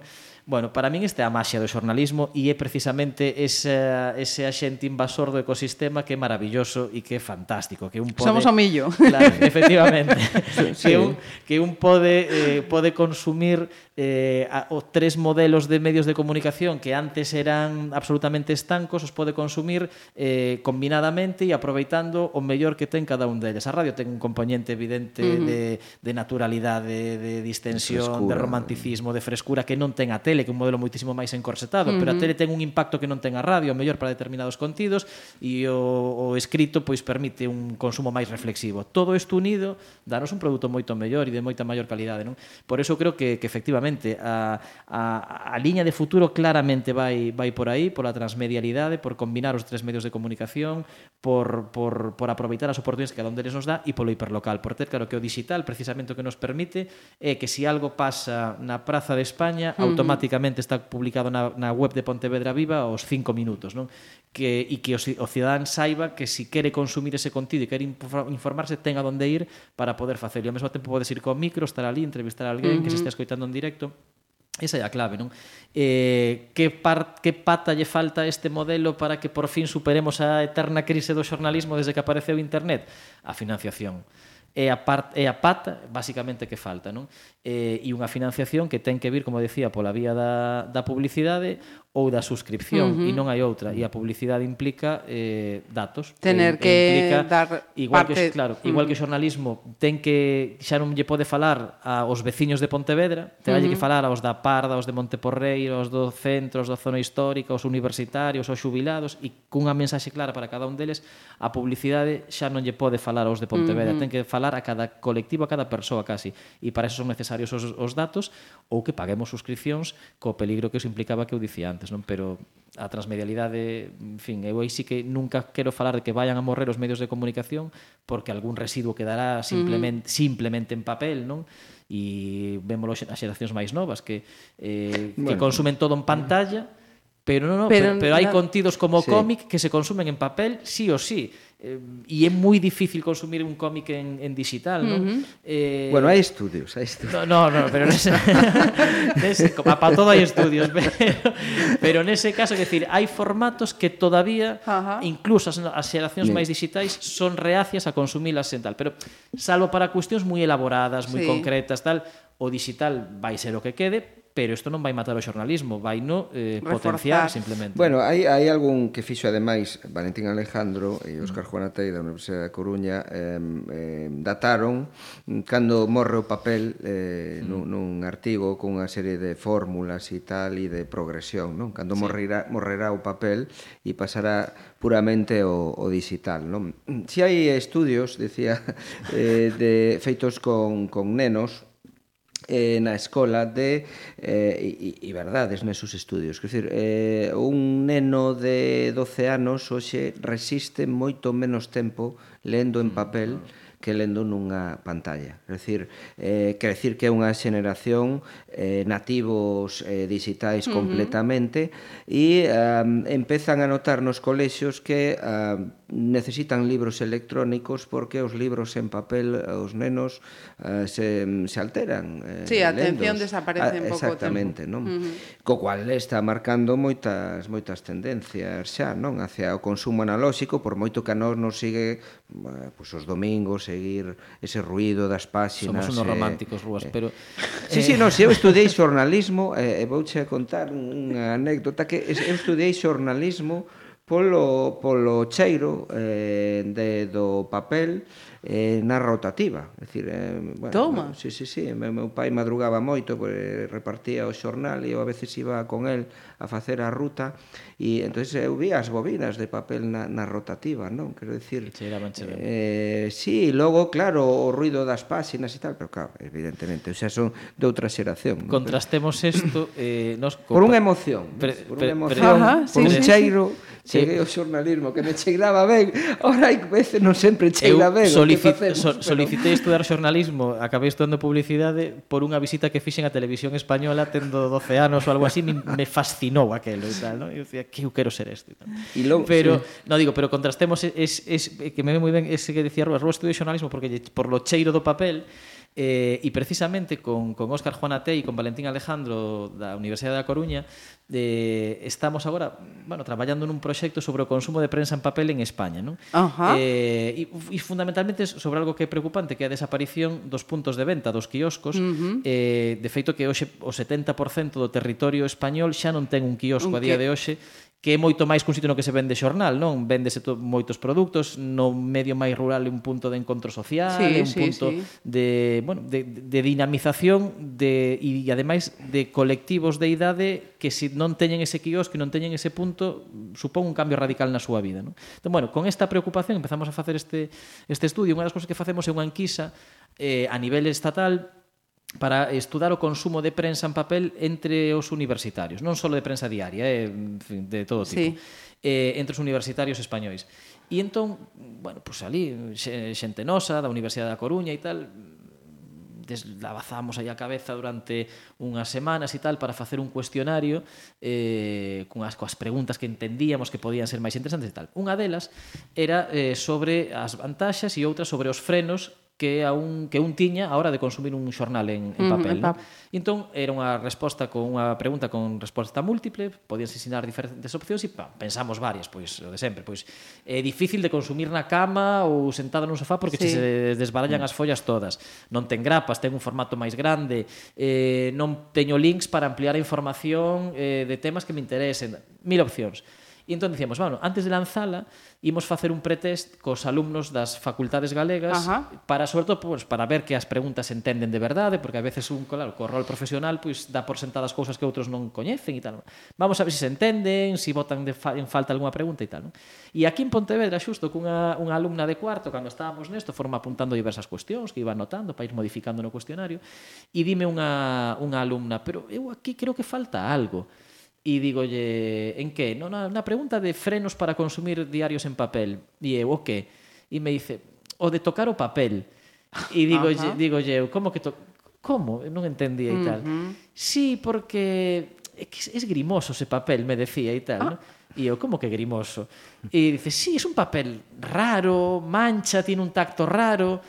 [SPEAKER 5] Bueno, para min esta é a maxia do xornalismo e é precisamente ese, ese axente invasor do ecosistema que é maravilloso e que é fantástico. Que un pode,
[SPEAKER 4] Somos o millo.
[SPEAKER 5] Claro, efectivamente.
[SPEAKER 6] sí, sí.
[SPEAKER 5] Que, un, que un pode, eh, pode consumir eh, a, os tres modelos de medios de comunicación que antes eran absolutamente estancos, os pode consumir eh, combinadamente e aproveitando o mellor que ten cada un deles. A radio ten un componente evidente uh -huh. de, de naturalidade, de, de distensión, de,
[SPEAKER 6] frescura, de
[SPEAKER 5] romanticismo, de frescura que non ten a tele tele, que é un modelo moitísimo máis encorsetado, uh -huh. pero a tele ten un impacto que non ten a radio, mellor para determinados contidos, e o, o escrito pois permite un consumo máis reflexivo. Todo isto unido danos un produto moito mellor e de moita maior calidade, non? Por eso creo que, que efectivamente a, a, a liña de futuro claramente vai, vai por aí, pola transmedialidade, por combinar os tres medios de comunicación, por, por, por aproveitar as oportunidades que cada un deles nos dá e polo hiperlocal, por ter claro que o digital precisamente o que nos permite é que si algo pasa na Praza de España, uh -huh automáticamente está publicado na, na web de Pontevedra Viva aos 5 minutos, non? Que, e que o, o cidadán saiba que se si quere consumir ese contido e quere informarse tenga donde ir para poder facelo. E ao mesmo tempo podes ir con micro, estar ali, entrevistar a alguén uh -huh. que se estea escoitando en directo. Esa é a clave, non? Eh, que, par, que pata lle falta este modelo para que por fin superemos a eterna crise do xornalismo desde que apareceu internet? A financiación é a, part, é a pata basicamente que falta non? eh, e unha financiación que ten que vir, como decía, pola vía da, da publicidade ou da suscripción, uh -huh. e non hai outra. E a publicidade implica eh, datos.
[SPEAKER 4] Tener
[SPEAKER 5] e,
[SPEAKER 4] que
[SPEAKER 5] implica,
[SPEAKER 4] dar
[SPEAKER 5] igual
[SPEAKER 4] parte...
[SPEAKER 5] Que, claro, uh -huh. igual que o xornalismo ten que, xa non lle pode falar aos veciños de Pontevedra, ten uh -huh. que falar aos da Parda, aos de Monteporreiro, aos do centro, aos da zona histórica, aos universitarios, aos jubilados, e cunha mensaxe clara para cada un deles, a publicidade xa non lle pode falar aos de Pontevedra, uh -huh. ten que falar a cada colectivo, a cada persoa casi, e para eso son necesarios necesarios os, os datos ou que paguemos suscripcións co peligro que os implicaba que eu dicía antes, non? Pero a transmedialidade, en fin, eu aí sí que nunca quero falar de que vayan a morrer os medios de comunicación porque algún residuo quedará simplemente, uh -huh. simplemente en papel, non? E vémolo as xeracións máis novas que, eh, bueno. que consumen todo en pantalla, uh -huh. pero, no, no,
[SPEAKER 4] pero,
[SPEAKER 5] pero, pero hai contidos como
[SPEAKER 6] sí.
[SPEAKER 5] cómic que se consumen en papel sí ou sí eh, e é moi difícil consumir un cómic en, en digital, non? Uh -huh. eh,
[SPEAKER 6] bueno, hai estudios, hai estudios.
[SPEAKER 5] No, no, no pero nese, nese para todo hai estudios, pero, pero nese caso, é decir, hai formatos que todavía,
[SPEAKER 4] uh -huh.
[SPEAKER 5] incluso as, as xeracións máis digitais, son reacias a consumilas en tal, pero salvo para cuestións moi elaboradas, moi
[SPEAKER 4] sí.
[SPEAKER 5] concretas, tal, o digital vai ser o que quede, pero isto non vai matar o xornalismo, vai no eh, potenciar
[SPEAKER 4] Reforzar.
[SPEAKER 5] simplemente.
[SPEAKER 6] Bueno, hai, hai algún que fixo ademais Valentín Alejandro e Óscar mm. Juanatei da Universidade da Coruña eh, eh, dataron cando morre o papel eh, mm. nun, nun artigo unha serie de fórmulas e tal e de progresión, non? Cando sí. morrerá, morrerá o papel e pasará puramente o, o digital, non? Si hai estudios, decía, eh, de feitos con, con nenos, eh, na escola de eh, verdades nesos estudios. Quer dizer, eh, un neno de 12 anos hoxe resiste moito menos tempo lendo en mm, papel que lendo nunha pantalla. Quer decir, eh, quer decir que é unha xeración eh, nativos eh, digitais uh -huh. completamente e um, empezan a notar nos colexios que uh, necesitan libros electrónicos porque os libros en papel os nenos eh, se, se alteran.
[SPEAKER 4] Eh, sí, a atención lendos. desaparece ah,
[SPEAKER 6] en pouco Exactamente, tempo. non? Uh -huh. Co cual está marcando moitas moitas tendencias xa, non? Hacia o consumo analóxico, por moito que a nós nos sigue pois pues, os domingos seguir ese ruido das páxinas.
[SPEAKER 5] Somos unos eh, románticos, Rúas, eh, pero...
[SPEAKER 6] Sí, eh... sí, non, se eu estudei xornalismo, eh, vouche contar unha anécdota que eu estudei xornalismo polo, polo cheiro eh, de, do papel eh, na rotativa. É dicir, eh, bueno,
[SPEAKER 4] Toma.
[SPEAKER 6] Bueno, sí, sí, sí, meu, meu pai madrugaba moito, pues, repartía o xornal e eu a veces iba con el a facer a ruta e entonces eu vi as bobinas de papel na, na rotativa, non? Quero dicir... Eh, sí, logo, claro, o ruido das páxinas e tal, pero claro, evidentemente, xa son de outra xeración.
[SPEAKER 5] Contrastemos isto... eh, nos...
[SPEAKER 6] Por unha emoción, pre, pre, por unha emoción, pre, pre, por sí, un sí, cheiro... Sí Cheguei ao xornalismo, que me cheiraba ben. Ora hai veces non sempre cheira ben.
[SPEAKER 5] Solici so solicitei estudar xornalismo, acabei estudando publicidade por unha visita que fixen a televisión española tendo 12 anos ou algo así, me fascinou aquelo e tal, ¿no? Eu dicía, que eu quero ser este. Tal. Y logo, pero, sí. no digo, pero contrastemos es, es, que me ve moi ben ese que decía Rubas Rubas estudiou xornalismo porque por lo cheiro do papel, Eh, e precisamente con, con Óscar Juanate e con Valentín Alejandro da Universidade da Coruña eh, estamos agora bueno, traballando nun proxecto sobre o consumo de prensa en papel en España non?
[SPEAKER 4] Uh -huh.
[SPEAKER 5] eh, e, e fundamentalmente sobre algo que é preocupante que é a desaparición dos puntos de venta dos quioscos uh -huh. eh, de feito que hoxe o 70% do territorio español xa non ten un quiosco un a día que... de hoxe que é moito máis que un sitio no que se vende xornal, non? Véndese to, moitos produtos, no medio máis rural é un punto de encontro social,
[SPEAKER 4] sí,
[SPEAKER 5] é un
[SPEAKER 4] sí,
[SPEAKER 5] punto
[SPEAKER 4] sí.
[SPEAKER 5] de, bueno, de, de dinamización de e ademais de colectivos de idade que se non teñen ese quiosque, non teñen ese punto, supón un cambio radical na súa vida, non? Entón, bueno, con esta preocupación empezamos a facer este este estudio, unha das cousas que facemos é unha enquisa eh, a nivel estatal para estudar o consumo de prensa en papel entre os universitarios, non só de prensa diaria, eh, en fin, de todo tipo. Sí. Eh, entre os universitarios españois. E entón, bueno, pois pues ali xente nosa da Universidade da Coruña e tal, deslavazamos aí a cabeza durante unhas semanas e tal para facer un cuestionario eh, cunhas coas preguntas que entendíamos que podían ser máis interesantes e tal. Unha delas era eh, sobre as vantaxes e outra sobre os frenos que a un que un tiña a hora de consumir un xornal en, en papel. Uh -huh, ¿no? E entón era unha resposta con unha pregunta con resposta múltiple, podían ensinar diferentes opcións e pa, pensamos varias, pois o de sempre, pois é difícil de consumir na cama ou sentada nun sofá porque sí. se desbarallan mm. as follas todas. Non ten grapas, ten un formato máis grande, eh non teño links para ampliar a información eh de temas que me interesen. Mil opcións. E entón dicíamos, bueno, antes de lanzala, imos facer un pretest cos alumnos das facultades galegas
[SPEAKER 4] Ajá.
[SPEAKER 5] para, sobre todo, pues, para ver que as preguntas entenden de verdade, porque a veces un, claro, co rol profesional pois pues, dá por sentadas cousas que outros non coñecen e tal. Vamos a ver se si se entenden, se si botan de fa en falta algunha pregunta e tal. Non? E aquí en Pontevedra, xusto cunha unha alumna de cuarto, cando estábamos nesto, forma apuntando diversas cuestións que iba anotando para ir modificando no cuestionario, e dime unha, unha alumna, pero eu aquí creo que falta algo e digolle en que? No, na, na pregunta de frenos para consumir diarios en papel. E eu, o que? E me dice, o de tocar o papel. E dígolle, digolle eu, como que to... Como? Non entendía e tal. Uh -huh. Sí, porque é, grimoso ese papel, me decía e tal. Ah. ¿no? E eu, como que grimoso? E dice, sí, es un papel raro, mancha, tiene un tacto raro.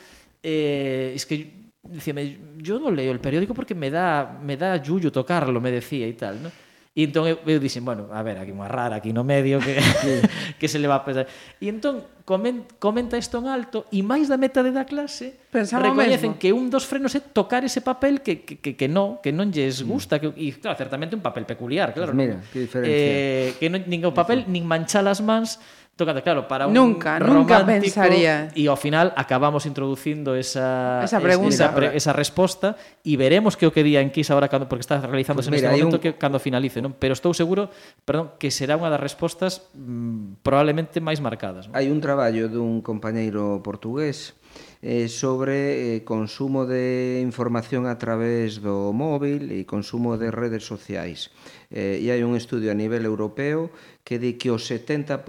[SPEAKER 5] Eh, es que, decíame, yo no leo el periódico porque me da, me da yuyo tocarlo, me decía e tal, ¿no? E entón eu, eu dixen, bueno, a ver, aquí unha rara aquí no medio que, que se le va a pensar. E entón comen, comenta isto en alto e máis da metade da clase
[SPEAKER 4] Pensaba
[SPEAKER 5] recoñecen que un dos frenos é tocar ese papel que, que, que, que non que non lles mm. gusta que, e claro, certamente un papel peculiar, claro.
[SPEAKER 6] Pues mira, que diferencia.
[SPEAKER 5] Eh, que non, nin o papel, nin manchar as mans Tócate, claro, para un
[SPEAKER 4] nunca, nunca pensaría.
[SPEAKER 5] E ao final acabamos introducindo esa
[SPEAKER 4] esa, pregunta,
[SPEAKER 5] esa, pre, esa resposta e veremos que o que di en Kiss agora cando porque está realizándose pues mira, neste momento un... que cando finalice, non? Pero estou seguro, perdón, que será unha das respostas mm, probablemente máis marcadas, non?
[SPEAKER 6] Hai un traballo dun compañeiro portugués eh, sobre eh, consumo de información a través do móvil e consumo de redes sociais. Eh, e hai un estudio a nivel europeo que di que o 70%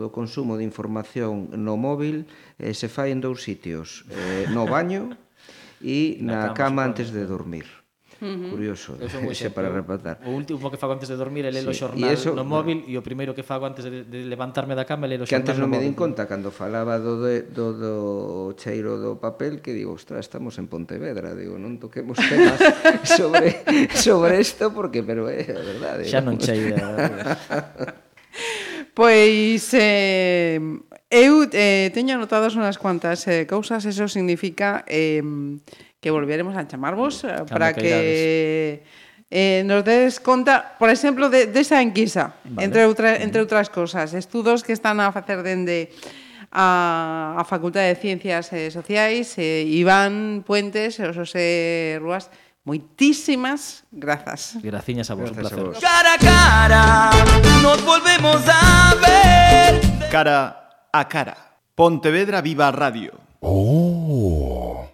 [SPEAKER 6] do consumo de información no móvil eh, se fai en dous sitios, eh, no baño e na,
[SPEAKER 5] na
[SPEAKER 6] cama antes de dormir.
[SPEAKER 5] -huh. Curioso,
[SPEAKER 6] ese para repatar
[SPEAKER 5] O último que fago antes de dormir é ler
[SPEAKER 6] sí.
[SPEAKER 5] o
[SPEAKER 6] xornal eso,
[SPEAKER 5] no móvil e no. o primeiro que fago antes de, de levantarme da cama é ler o xornal Que
[SPEAKER 6] antes non
[SPEAKER 5] no
[SPEAKER 6] me din conta cando falaba do, de, do, do cheiro do papel que digo, ostras, estamos en Pontevedra, digo, non toquemos temas sobre sobre isto porque pero é eh, a verdade.
[SPEAKER 5] Xa non cheira.
[SPEAKER 4] Pois eh, eu eh, teño anotadas unhas cuantas eh, cousas, eso significa eh, que volveremos a chamarvos eh, para que eh, nos des conta, por exemplo, de, desa de enquisa,
[SPEAKER 5] Vale.
[SPEAKER 4] entre, outra, entre outras cosas, estudos que están a facer dende a, a Facultade de Ciencias eh, Sociais, eh, Iván Puentes e o Xosé Ruas, moitísimas grazas.
[SPEAKER 5] Graciñas a vos, un
[SPEAKER 6] Gracias a
[SPEAKER 5] placer.
[SPEAKER 6] vos.
[SPEAKER 2] Cara a cara, nos volvemos a ver.
[SPEAKER 7] Cara a cara. Pontevedra Viva Radio.
[SPEAKER 8] Oh.